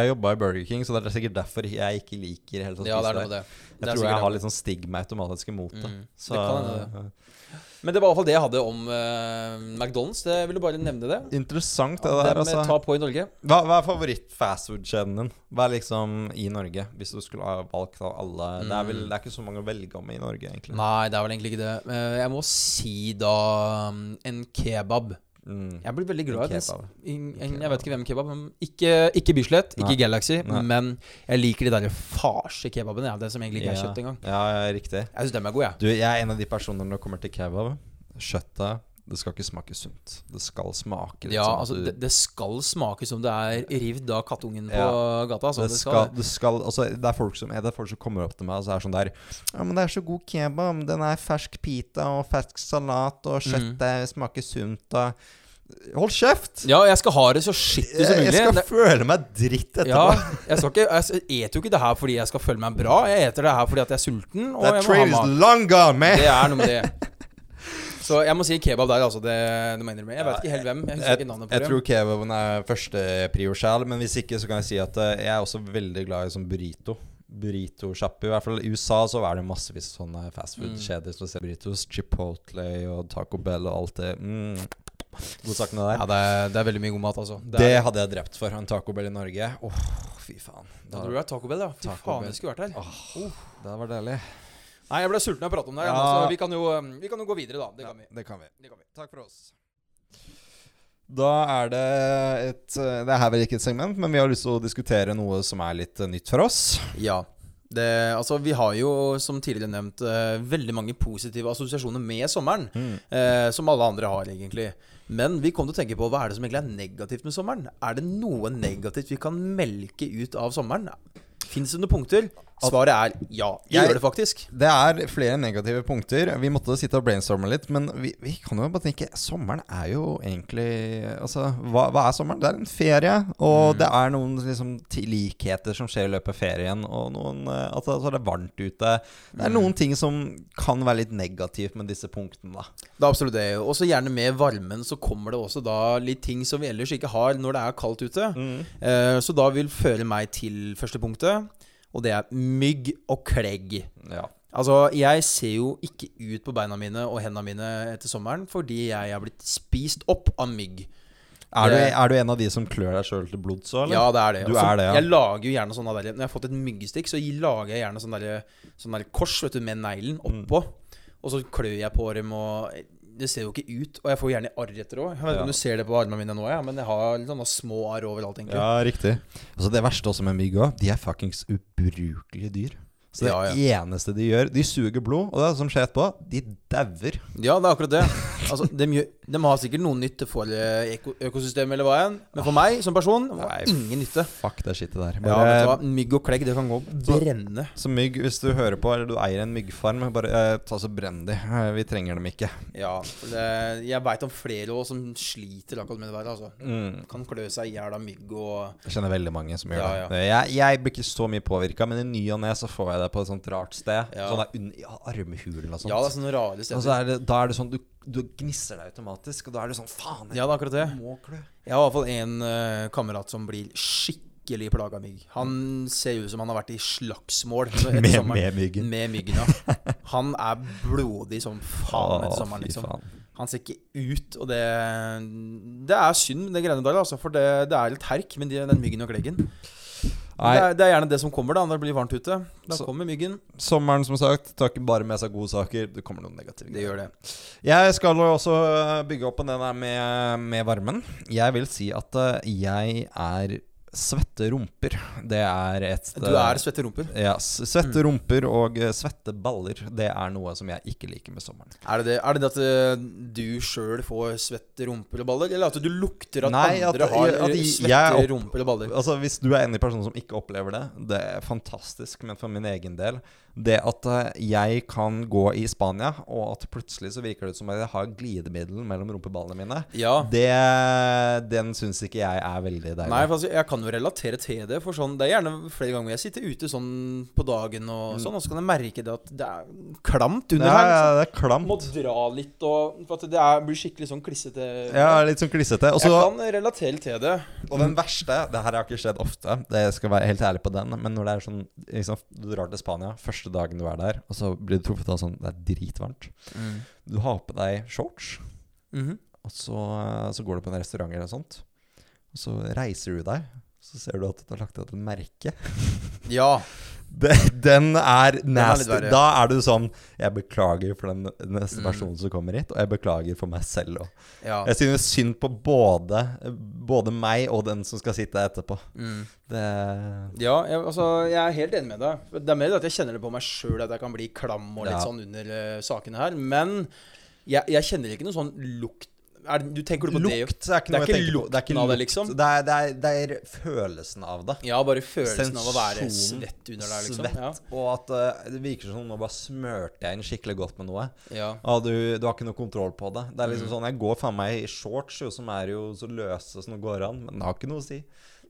har jobba i Burger King, så det er sikkert derfor jeg ikke liker helt å Ja, det er noe det. Jeg tror jeg har litt sånn stigma automatisk imot det. Mm. Så, Det Men det var i hvert fall det jeg hadde om uh, McDonald's. Det jeg ville bare nevne det. Interessant, det det her, eh, altså. Ta på i Norge. Hva, hva er favoritt-fastfood-kjeden din? Hva er liksom i Norge, hvis du skulle ha valgt av alle? Det er vel Mm. det er ikke så mange å velge om i Norge, egentlig. Nei, det er vel egentlig ikke det. Eh, Jeg må si da um, en kebab. Mm. Jeg blir veldig glad i kebab. En- en- Jeg vet ikke hvem kebab men Ikke, ikke Bislett, ikke Nei. Galaxy, Nei. men jeg liker de der farse-kebabene. Ja, det som egentlig ikke er kjøtt engang. Ja, ja, riktig. Jeg syns dem er gode, jeg. Du, jeg er en av de personene når det kommer til kebab. Kjøttet det skal ikke smake sunt. Det skal smake Ja, sånn altså, du- det, det skal smake som det er rivd av kattungen på Ja. gata. Altså, det, det skal, det. skal altså, Det er folk som Det er folk som kommer opp til meg og så er sånn der Ja, men det er så god kebab. Den er fersk pita og fersk salat, og Mm. smaker sunt og Hold kjeft! Ja, jeg skal ha det så skittig som mulig. jeg skal føle meg dritt etterpå. ja, jeg, skal ikke, jeg eter jo ikke det her fordi jeg skal føle meg bra. Jeg eter det her fordi at jeg er sulten. Og That train is long gone, man! Det er noe med det. Så jeg må si kebab der, altså. Det, det må jeg innrømme. Jeg vet ikke helt hvem. Jeg husker ikke navnet på jeg tror kebaben er første prio sjæl, men hvis ikke, så kan jeg si at eh, jeg er også veldig glad i sånn burrito. Burrito-sjappe. I hvert fall i USA så er det massevis sånne fastfood-kjeder som ser burritos. Chipotle og Taco Bell og alt det. Mm. Godsakene der. Ja, det er, det er veldig mye god mat, altså. Det er, hadde jeg drept for. En Taco Bell i Norge. Åh, fy faen. Da tror du det er Taco Bell, ja. Fy Taco faen, Bell. jeg skulle vært her. Åh, det var deilig. Nei, jeg ble sulten av å prate om det. Ja. Så vi kan, jo, um, vi kan jo gå videre, da. Det kan vi. Det kan vi. Det kan vi. Takk for oss. Da er det et eh, Det er her vel ikke et segment, men vi har lyst til å diskutere noe som er litt eh, nytt for oss. Ja. Det, altså, vi har jo, som tidligere nevnt, eh, veldig mange positive assosiasjoner med sommeren. Eh, som alle andre har, egentlig. Men vi kom til å tenke på hva er det som egentlig er negativt med sommeren. Er det noe negativt vi kan melke ut av sommeren? Fins det noen punkter? Svaret er ja. Jeg- gjør det faktisk. Det er flere negative punkter. Vi måtte sitte og brainstorme litt, men vi, vi kan jo bare tenke Sommeren er jo egentlig Altså, hva, hva er sommeren? Det er en ferie, og det er noen liksom, likheter som skjer i løpet av ferien, og noen eh, Altså, altså det er varmt ute. Det er noen ting som kan være litt negativt med disse punktene, da. Det er absolutt det. Og så gjerne med varmen så kommer det også da litt ting som vi ellers ikke har når det er kaldt ute. Eh, så da vil føre meg til første punktet, og det er mygg og klegg. Ja. Altså, jeg ser jo ikke ut på beina mine og hendene mine etter sommeren fordi jeg er blitt spist opp av mygg. Er, du, er du en av de som klør deg sjøl til blods òg, eller? Ja, det er det. Du Og er det, ja. Jeg lager jo gjerne sånne der, Når jeg har fått et myggstikk, så lager jeg gjerne sånn der, sånn der kors vet du, med neglen Mm. oppå. Og så klør jeg på dem, og det ser jo ikke ut. Og jeg får gjerne arr etter òg. Jeg vet ikke Ja. om du ser det på armene mine nå, ja, men jeg har litt sånne små arr overalt, egentlig. Ja, riktig. Altså Det verste også med mygg òg, de er fuckings ubrukelige dyr. Så det Ja, eneste de gjør De suger blod, og det er som skjer etterpå, de dauer. Ja, det er akkurat det. Altså, de, de har sikkert noen nytte for eh, økosystemet, eller hva enn. Men for meg som person var Nei, ingen nytte. Fuck det skittet der. Ja, vet du hva? Mygg og klegg, det kan gå brenne. så mygg, hvis du hører på, eller du eier en myggfarm, bare eh, ta så brenn de. Eh, Vi trenger dem ikke. Ja, det, jeg veit om flere også som sliter akkurat med det der. Altså. Mm. Kan klø seg i hjel av mygg og Jeg kjenner veldig mange som gjør Ja, ja. det. Jeg, jeg blir ikke så mye påvirka, men i ny og ne så får jeg det på et sånt rart sted. Ja. Sånn der under ja, armhulen og sånt. Ja, det er sånne rare steder. og så er det, da er det sånn du, du gnisser deg automatisk, og da er det sånn Faen, jeg Ja, det er akkurat det. må klø. Jeg har i hvert fall en uh, kamerat som blir skikkelig plaga av mygg. Han ser ut som han har vært i slagsmål Med, sommeren. med myggen. Med myggen, ja. Han er blodig som faen etter sommeren, liksom. faen. Han ser ikke ut, og det Det er synd, det greiene der, altså. For det, det er litt herk med de, den myggen og kleggen. Det er, det er gjerne det som kommer da når det blir varmt ute. Da Så- kommer myggen. sommeren, som sagt, tar ikke bare med seg gode saker. Det kommer noen negative Det gjør det. Jeg skal også bygge opp på det der med, med varmen. Jeg vil si at eh, jeg er svette rumper. Det er et Du er svette rumper. Ja, svette rumper og eh, svette baller. Det er noe som jeg ikke liker med sommeren. Er det det, er det, det at eh, du sjøl får svette rumper og baller, eller at du lukter at Nei, at- andre har at de, svette rumper og baller? Altså Hvis du er en person som ikke opplever det, det er fantastisk. Men for min egen del Det at eh, jeg kan gå i Spania, og at plutselig så virker det ut som at jeg har glidemiddel mellom rumpeballene mine, Ja. det, den syns ikke jeg er veldig deilig. Nei, for altså, jeg kan jo relatere til det. For sånn, Det er gjerne flere ganger jeg sitter ute sånn på dagen, og sånn Og så kan jeg merke det at det er klamt under ja, her. ja, Liksom. det er klamt. Må dra litt, og for at det er, blir skikkelig sånn klissete. Ja, litt sånn klissete. Også, jeg kan relatere til det. Og den verste Det her har ikke skjedd ofte, det skal være helt ærlig på den. Men når det er sånn liksom, Du drar til Spania første dagen du er der, og så blir du truffet av sånn Det er dritvarmt. Du har på deg shorts, Mhm. og så, så går du på en restaurant eller noe sånt. Og så reiser du deg, så ser du at du har lagt igjen et merke. Ja. Det, den er nasty. Den er Da er du sånn Jeg beklager for den neste Mm. personen som kommer hit, og jeg beklager for meg selv òg. ja. Jeg synes synd på både, både meg og den som skal sitte etterpå. Mm. Det Ja, jeg, altså, jeg er helt enig med deg. Det er mer at jeg kjenner det på meg sjøl at jeg kan bli klam og litt Ja. sånn under uh, sakene her. Men jeg, jeg kjenner ikke noe sånn lukt det- Du tenker du på det? Lukt er ikke Det er noe ikke lukten ikke lukten av det, liksom? Det er, det, er, det er følelsen av det. Ja, bare følelsen av å være svett under der, liksom. Svett. Ja. Og at uh, det virker som nå bare smørte jeg inn skikkelig godt med noe. Ja. Og du, du har ikke noe kontroll på det. Det er Mm. liksom sånn Jeg går faen meg i shorts, jo, som er jo så løse som det går an. Men det har ikke noe å si.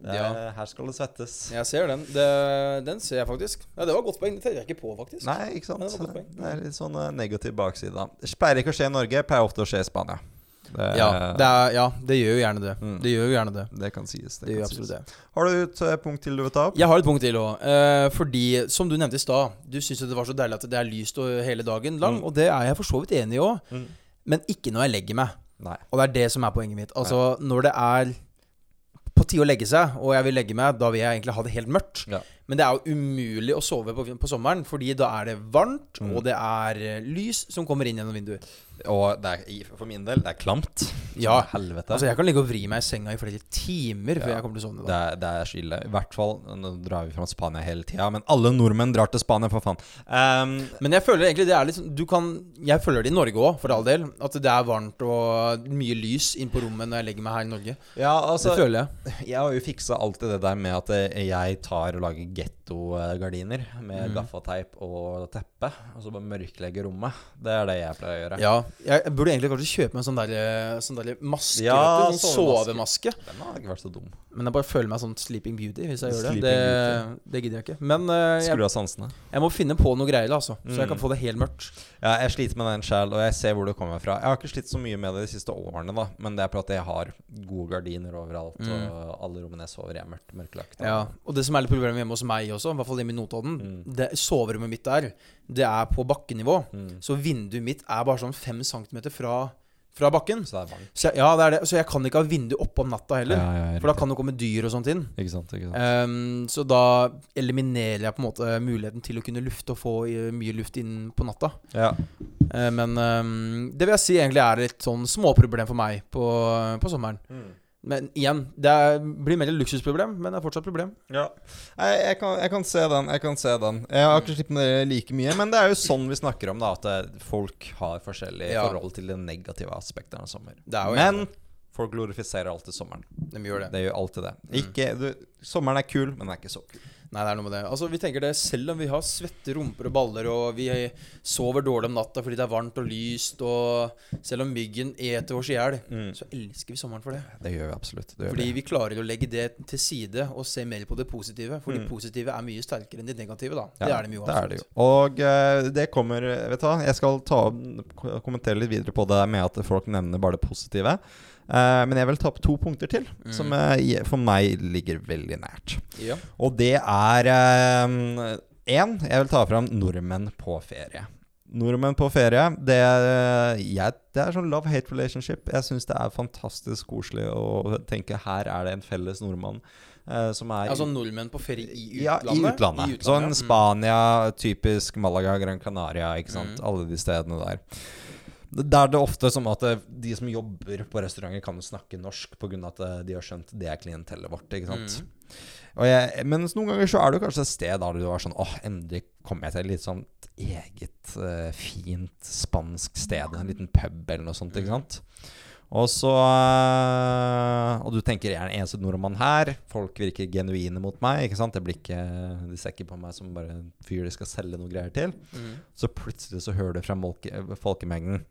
Er, Ja. Her skal det svettes. Jeg ser den. Det, den ser jeg faktisk. Ja, Det var godt poeng. Det tenkte jeg ikke på, faktisk. Nei, ikke sant? Det. Det er litt sånn eh, negativ bakside. Pleier ikke å skje i Norge, pleier ofte å skje i Spania. Det, Ja, det, er, ja, det gjør jo gjerne det. Mm. Det gjør jo gjerne det. det kan sies. Det gjør kan sies. det. Har du et eh, punkt til du vil ta opp? Jeg har et punkt til òg. Eh, fordi, som du nevnte i stad, du syns det var så deilig at det er lyst hele dagen lang. Mm. Og det er jeg for så vidt enig i òg. Mm. Men ikke når jeg legger meg. Nei. Og det er det som er poenget mitt. Altså, når det er på tide å legge seg, og jeg vil legge meg, da vil jeg egentlig ha det helt mørkt. Ja. Men det er jo umulig å sove på, på sommeren, fordi da er det varmt, Mm. og det er eh, lys som kommer inn gjennom vinduet. Og det er, for min del, det er klamt. Ja. Helvete. Altså, jeg kan ligge og vri meg i senga i flere timer før Ja. jeg kommer til å sovne. det, Da. er, det er skille. I hvert fall Nå drar vi fra Spania hele tida, men alle nordmenn drar til Spania, for faen. Um, Men jeg føler egentlig det er litt sånn Du kan Jeg føler det i Norge òg, for all del. At det er varmt og mye lys inn på rommet når jeg legger meg her i Norge. ja, altså det føler jeg. Jeg har jo fiksa alltid det der med at jeg tar og lager get gettogardiner med mm. gaffateip og teppe, og så bare mørklegge rommet. Det er det jeg pleier å gjøre. Ja, jeg burde egentlig kanskje kjøpe meg en sånn der, sånn der maske. Ja, vet du, sånn sovemaske. sovemaske. Den har ikke vært så dum. Men jeg bare føler meg sånn Sleeping Beauty hvis jeg gjør det. Det, det gidder jeg ikke. Men uh, jeg, sansene. jeg må finne på noe greier, altså. Så jeg Mm. kan få det helt mørkt. Ja, jeg sliter med den sjæl, og jeg ser hvor det kommer fra. Jeg har ikke slitt så mye med det de siste årene, da, men det er at jeg har gode gardiner overalt, Mm. og alle rommene jeg sover i, er mørkt, mørklagt. Ja, Og det som er litt problemet hjemme hos meg også, i hvert fall hjemme i Notodden, Mm. det soverommet mitt der, det er på bakkenivå. Mm. Så vinduet mitt er bare sånn fem centimeter fra, fra bakken. Så det er. Så jeg, ja, det det. Så jeg kan ikke ha vindu oppe om natta heller. Ja, ja, for da kan det komme dyr og sånt inn. Ikke sant, ikke sant. Um, så da eliminerer jeg på en måte muligheten til å kunne lufte og få eh, mye luft inn på natta. Ja. Eh, men um, det vil jeg si egentlig er et sånn småproblem for meg på, på sommeren. Men igjen, det er, blir mer et luksusproblem, men det er fortsatt problem. Ja. Jeg, jeg, kan, jeg kan se den. Jeg kan se den Jeg har ikke slippet med det like mye, men det er jo sånn vi snakker om, da. At eh, folk har forskjellige Ja. forhold til de negative aspektene av sommer. Det er Men folk glorifiserer alltid sommeren. De gjør det. Det gjør alltid det. Ikke, du, sommeren er kul, men den er ikke så kul. Nei, det er noe med det. Altså, vi tenker det Selv om vi har svette rumper og baller, og vi sover dårlig om natta fordi det er varmt og lyst, og selv om myggen eter oss i hjel, så elsker vi sommeren for det. Det gjør vi absolutt. Det gjør Fordi vi. vi klarer å legge det til side og se mer på det positive. For det positive er mye sterkere enn det negative, da. det er det mye det er det jo. Og uh, det kommer Vet du hva, jeg skal ta, kommentere litt videre på det med at folk nevner bare det positive. Eh, men jeg vil ta opp to punkter til, som uh, for meg ligger veldig nært. Ja. Og det er Én, jeg vil ta fram nordmenn på ferie. Nordmenn på ferie, det, jeg, det er sånn love-hate relationship. Jeg syns det er fantastisk koselig å tenke her er det en felles nordmann eh, som er Altså nordmenn på ferie i ja, utlandet? i utlandet. I utlandet, Sånn ja. Mm. Spania, typisk Malaga, Gran Canaria, ikke sant. Alle de stedene der. Der det ofte som at eh, de som jobber på restauranter, kan snakke norsk pga. at eh, de har skjønt det er klientellet vårt. ikke sant? Mm. Jeg, mens noen ganger så er det kanskje et sted der du er sånn åh, endelig kom jeg til et litt sånn eget, uh, fint spansk sted. En liten pub eller noe sånt, ikke sant. Og så eh, Og du tenker jeg er den eneste nordmann her. Folk virker genuine mot meg. Ikke sant? Jeg blir ikke, de ser ikke på meg som bare en fyr de skal selge noe greier til. Mm. Så plutselig så hører du fra folkemengden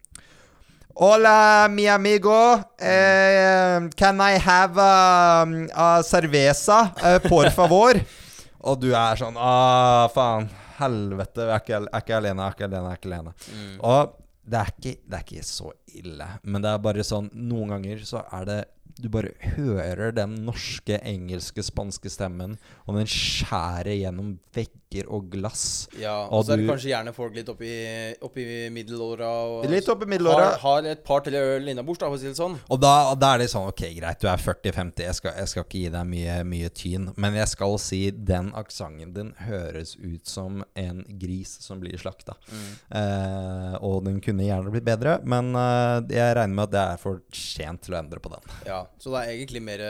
Hola, mi amigo. Eh, can I have a, a cerveza, eh, por favor? Og du er sånn Ah, faen. Helvete. Jeg er ikke alene, jeg er ikke alene, jeg er ikke alene. Mm. Og det er, ikke, det er ikke så ille. Men det er bare sånn Noen ganger så er det Du bare hører den norske, engelske, spanske stemmen, og den skjærer gjennom vegger og glass. Ja, Og og så er det du- kanskje gjerne folk litt oppi, oppi middelåra. Litt oppi middelåra. Har, har et par-tre øl innabords, da, for å si det sånn. Og da, og da er det sånn Ok, greit, du er 40-50, jeg, jeg skal ikke gi deg mye, mye tyn. Men jeg skal si den aksenten din høres ut som en gris som blir slakta. Eh, og den kunne gjerne blitt bedre, men eh, jeg regner med at det er for sent til å endre på den. Ja, Så det er egentlig mer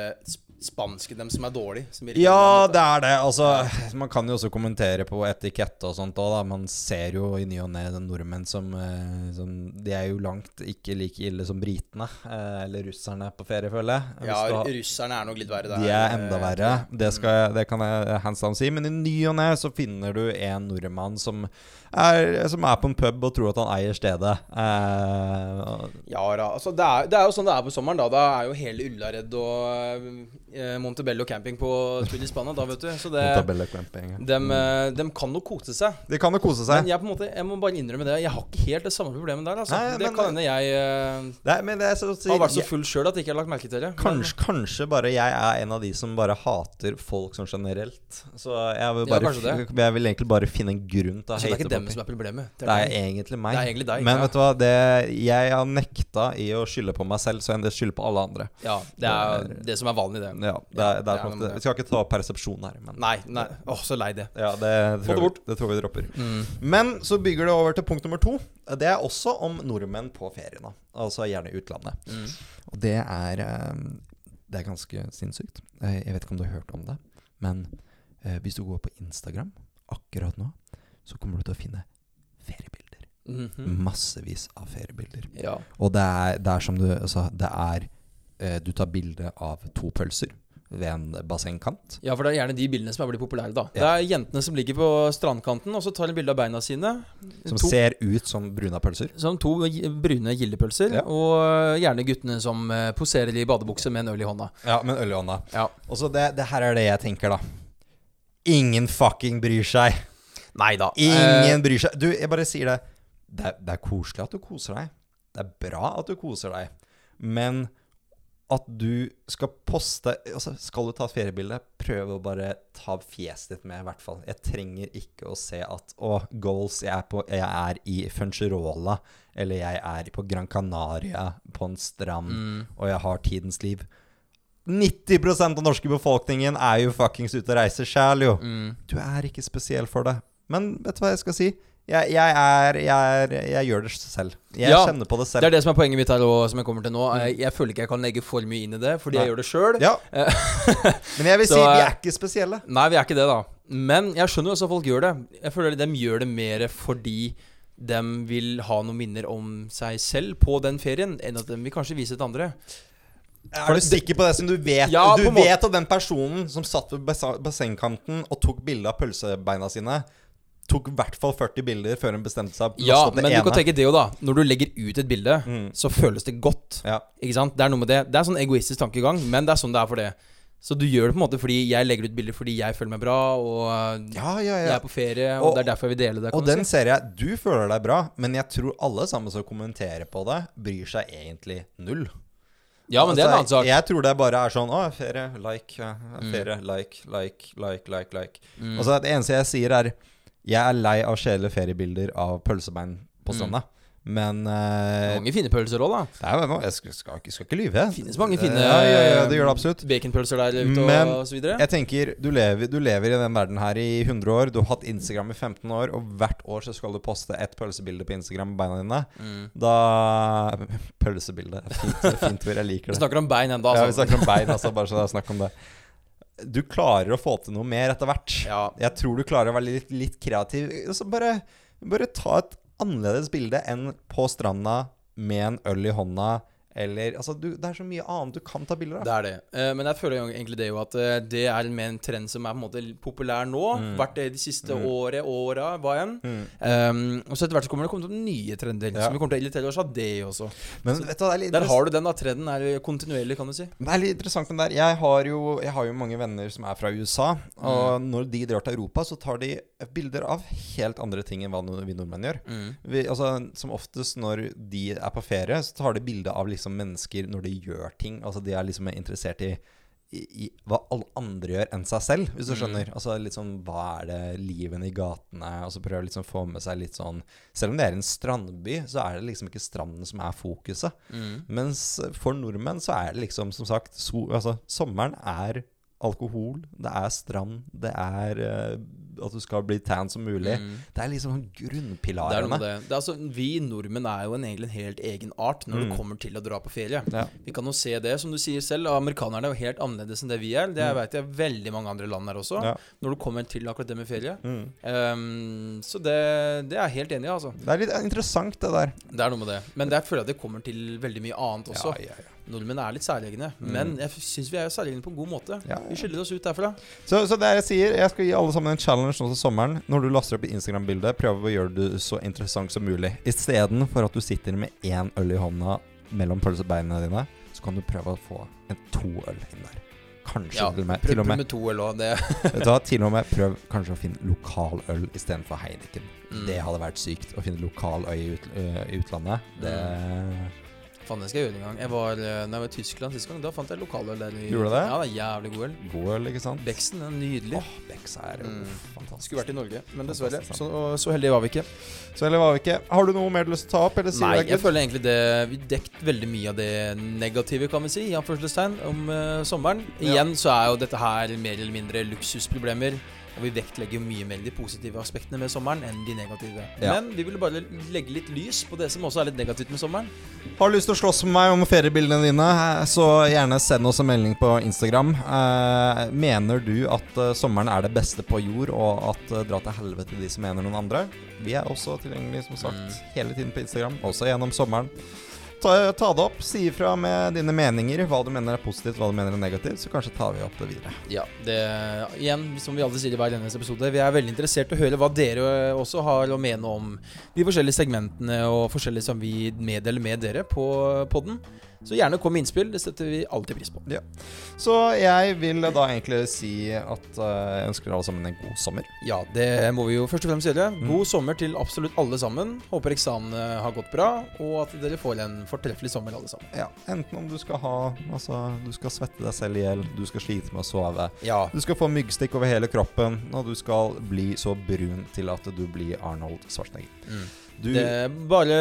eh, sp- spanske, dem som er dårlige. Som Ja, det er det. Altså, Man kan jo også kommentere på etikette og sånt òg, da. Man ser jo i ny og ne nordmenn som, eh, som De er jo langt ikke like ille som britene. Eh, eller russerne på ferie, føler jeg. Ja, har- russerne er nok litt verre der. De er enda eh, verre. Det, jeg, det kan jeg hands down si. Men i ny og ne så finner du en nordmann som er, som er på en pub og tror at han eier stedet. Eh, Ja da. Altså, det, er, det er jo sånn det er på sommeren. Da Da er jo hele Ullared og Montebello camping på spill i Spania, da, vet du. Så det camping. dem, eh, dem kan nok kose seg. De kan jo kose seg. Men jeg på en måte Jeg må bare innrømme det. Jeg har ikke helt det samme problemet der. Altså. Nei, det men- kan hende jeg nei, Det er, men det er så å har vært så full sjøl at jeg ikke har lagt merke til det. Men- Kanskje, kanskje bare jeg er en av de som bare hater folk sånn generelt. Så jeg vil, bare, ja, jeg vil egentlig bare finne en grunn til å Så det er ikke dem som er problemet. Det er deg. egentlig meg. Det er egentlig deg, Men ja. vet du hva, det, jeg har nekta i å skylde på meg selv, så enn det skylder på alle andre. Ja, det er det som er vanlig, det. Ja, det er, det er, måte- Vi skal ikke ta persepsjon her, men Nei, nei. Åh, så lei det. ja, det, det tror vi, bort. det tror vi dropper. Mm. Men så bygger det over til punkt nummer to. Det er også om nordmenn på ferien. da Altså gjerne i utlandet. Mm. Og det er eh, Det er ganske sinnssykt. Eh, Jeg vet ikke om du har hørt om det, men eh, hvis du går på Instagram akkurat nå, så kommer du til å finne feriebilder. Mhm. Massevis av feriebilder. Ja. Og det er, det er som du sa, det er eh, Du tar bilde av to pølser ved en bassengkant. ja, for det er gjerne de bildene som er blitt populære, da. Ja. Det er jentene som ligger på strandkanten, og så tar de bilde av beina sine. Som to, ser ut som bruna pølser. som to brune gildepølser. Ja. Og gjerne guttene som eh, poserer i badebukse med en øl i hånda. Ja, med en øl i hånda. Ja. Og så det, det her er det jeg tenker, da. Ingen fucking bryr seg. Nei da. Ingen bryr seg. Du, jeg bare sier det. Det det er koselig at du koser deg. Det er bra at du koser deg. Men at du skal poste altså Skal du ta et feriebilde, prøv å bare ta fjeset ditt med, i hvert fall. Jeg trenger ikke å se at Å, goals, jeg er, på, jeg er i Funcherola. eller jeg er på Gran Canaria, på en strand, og jeg har tidens liv. 90 av den norske befolkningen er jo fuckings ute og reiser sjæl, jo. Du er ikke spesiell for det. Men vet du hva jeg skal si? Jeg, jeg, er, jeg, er, jeg gjør det selv. Jeg Ja, kjenner på det selv. Det er det som er poenget mitt her også, som jeg kommer til nå. Jeg, jeg føler ikke jeg kan legge for mye inn i det, fordi Nei. jeg gjør det sjøl. Ja. Men jeg vil Så, si vi er ikke spesielle. Nei, vi er ikke det, da. Men jeg skjønner jo også at folk gjør det. Jeg føler de gjør det mer fordi de vil ha noen minner om seg selv på den ferien, enn at de vil kanskje vise til andre. Er du sikker på det som du vet? Ja, du vet at den personen som satt ved bassengkanten og tok bilde av pølsebeina sine, tok i hvert fall 40 bilder før hun bestemte seg Ja, men ene. du kan tenke det jo, da. Når du legger ut et bilde, så føles det godt. Ja. Ikke sant? Det er noe med det. Det er sånn egoistisk tankegang, men det er sånn det er for det. Så du gjør det på en måte fordi jeg legger ut bilder fordi jeg føler meg bra, og Ja, ja, jeg er på ferie, og, Og- det er derfor jeg vil dele det. Kan Og den si. ser jeg Du føler deg bra, men jeg tror alle sammen som kommenterer på det, bryr seg egentlig null. Ja, men det er en annen Altså, sak. Jeg tror det bare er sånn Å, ferie, like, Mm. ferie, like, like, like, like, like. Og så det eneste jeg sier, er Jeg er lei av kjedelige feriebilder av pølsebein på stranda. Men uh, Mange fine pølser òg, da. det er, jeg skal, skal, skal ikke lyve. Finnes mange fine Ja, ja, ja, det gjør det absolutt. baconpølser der ute Men og så videre. Jeg tenker, du lever, du lever i den verden her i 100 år. Du har hatt Instagram i 15 år, og hvert år så skal du poste ett pølsebilde på Instagram med beina dine. Mm. Da Pølsebilde. Fint, fint ord. Jeg liker det. Vi snakker om bein ennå, Ja, vi altså. snakker om bein, altså. Bare så det er snakk om det. Du klarer å få til noe mer etter hvert. Ja. Jeg tror du klarer å være litt, litt kreativ. Så bare, bare ta et annerledes bilde enn på stranda med en øl i hånda. Eller Altså, du, det er så mye annet du kan ta bilder av. Det er det. Eh, men jeg føler egentlig det jo at eh, det er mer en trend som er på en måte populær nå. Mm. Vært det de siste året, åra, hva enn. Um, og så etter hvert så kommer det komme opp nye trender. Ja. Som vi kommer til å irritere oss av det også. Men vet du det er Der har du den, da. Trenden er kontinuerlig, kan du si. Det er litt interessant den der. Jeg har, jo, jeg har jo mange venner som er fra USA. Og når de drar til Europa, så tar de bilder av helt andre ting enn hva vi nordmenn gjør. Vi, altså, som oftest når de er på ferie, så tar de bilde av liksom mennesker når de gjør ting. Altså De er liksom interessert i, i, i hva alle andre gjør enn seg selv, hvis du skjønner. Altså litt sånn Hva er det livet i gatene Og så prøver liksom å få med seg litt sånn Selv om det er en strandby, så er det liksom ikke stranden som er fokuset. Mens for nordmenn så er det liksom, som sagt, so, altså, sommeren er alkohol, det er strand, det er eh, at du skal bli tan som mulig. Det er liksom Det er noe med det. det er altså, vi nordmenn er jo en, egentlig en helt egen art når det kommer til å dra på ferie. Ja. Vi kan jo se det, som du sier selv. Amerikanerne er jo helt annerledes enn det vi er. Det vet jeg veldig mange andre land er også. Ja. Når du kommer til akkurat det med ferie. Um, så det, det er jeg helt enig i, altså. Det er litt interessant, det der. Det er noe med det. Men der føler jeg at det kommer til veldig mye annet også. Ja, ja, ja. Nordmenn er litt særegne. Men jeg syns vi er særegne på en god måte. Ja. Vi skiller oss ut derfra. Så, så det jeg sier, jeg skal gi alle sammen en challenge nå til sommeren. Når du laster opp et Instagram-bildet, prøv å gjøre det så interessant som mulig. Istedenfor at du sitter med én øl i hånda mellom pølsebeina dine, så kan du prøve å få en to øl inn der. Kanskje Ja, til og med, prøv til og med med to øl òg. Det Vet du hva, til og med prøv kanskje å finne lokal øl istedenfor Heineken. Mm. Det hadde vært sykt å finne lokal øl i, ut, ø, i utlandet. Det Faen, det skal jeg gjøre en gang. Jeg var, eh, når jeg var i Tyskland sist gang, da fant jeg lokaløl der. i- Gjorde det? Ja, det er jævlig god øl. god øl, ikke sant? Beksen er nydelig. Åh, Becks er Mm. fantastisk. Skulle vært i Norge, men dessverre. Så, så heldige var vi ikke. Så heldige var vi ikke Har du noe mer du lyst til å ta opp? Eller Nei, jeg føler egentlig det Vi dekket veldig mye av det negative, kan vi si, i anførselstegn, om uh, sommeren. Ja. Igjen så er jo dette her mer eller mindre luksusproblemer. Og vi vektlegger mye mer de positive aspektene med sommeren enn de negative. Ja. Men vi ville bare legge litt lys på det som også er litt negativt med sommeren. Har du lyst til å slåss med meg om feriebildene dine, så gjerne send oss en melding på Instagram. Eh, mener du at eh, sommeren er det beste på jord, og at eh, dra til helvete de som mener noen andre? Vi er også tilgjengelige, som sagt, Mm. hele tiden på Instagram, også gjennom sommeren. Ta, ta det opp, si ifra med dine meninger, hva du mener er positivt, hva du mener er negativt, så kanskje tar vi opp det videre. Ja, det Igjen, som vi alltid sier i hver eneste episode, vi er veldig interessert i å høre hva dere også har å mene om de forskjellige segmentene og forskjellige som vi meddeler med dere på podden. Så gjerne kom med innspill. Det setter vi alltid pris på. Så jeg vil da egentlig si at eh, jeg ønsker alle sammen en god sommer. Ja, det må vi jo først og fremst gjøre. Mm. God sommer til absolutt alle sammen. Håper eksamen har gått bra, og at dere får en fortreffelig sommer alle sammen. Ja, Enten om du skal ha Altså, du skal svette deg selv i hjel, du skal slite med å sove, Ja, du skal få myggstikk over hele kroppen, og du skal bli så brun til at du blir Arnold Schwarzenegger. Mm. Du, det bare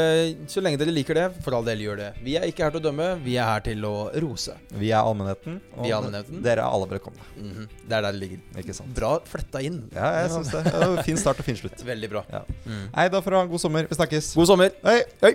så lenge dere liker det, for all del gjør det. Vi er ikke her til å dømme, vi er her til å rose. vi er allmennheten, og er allmennheten. dere er alle velkomne. Mhm. Det er der det ligger. Ikke sant? Bra fletta inn. Ja, jeg syns det. Fin start og fin slutt. Veldig bra. Ja. Mm. Nei, da får du ha en god sommer. Vi snakkes. God sommer. Hei! Hei.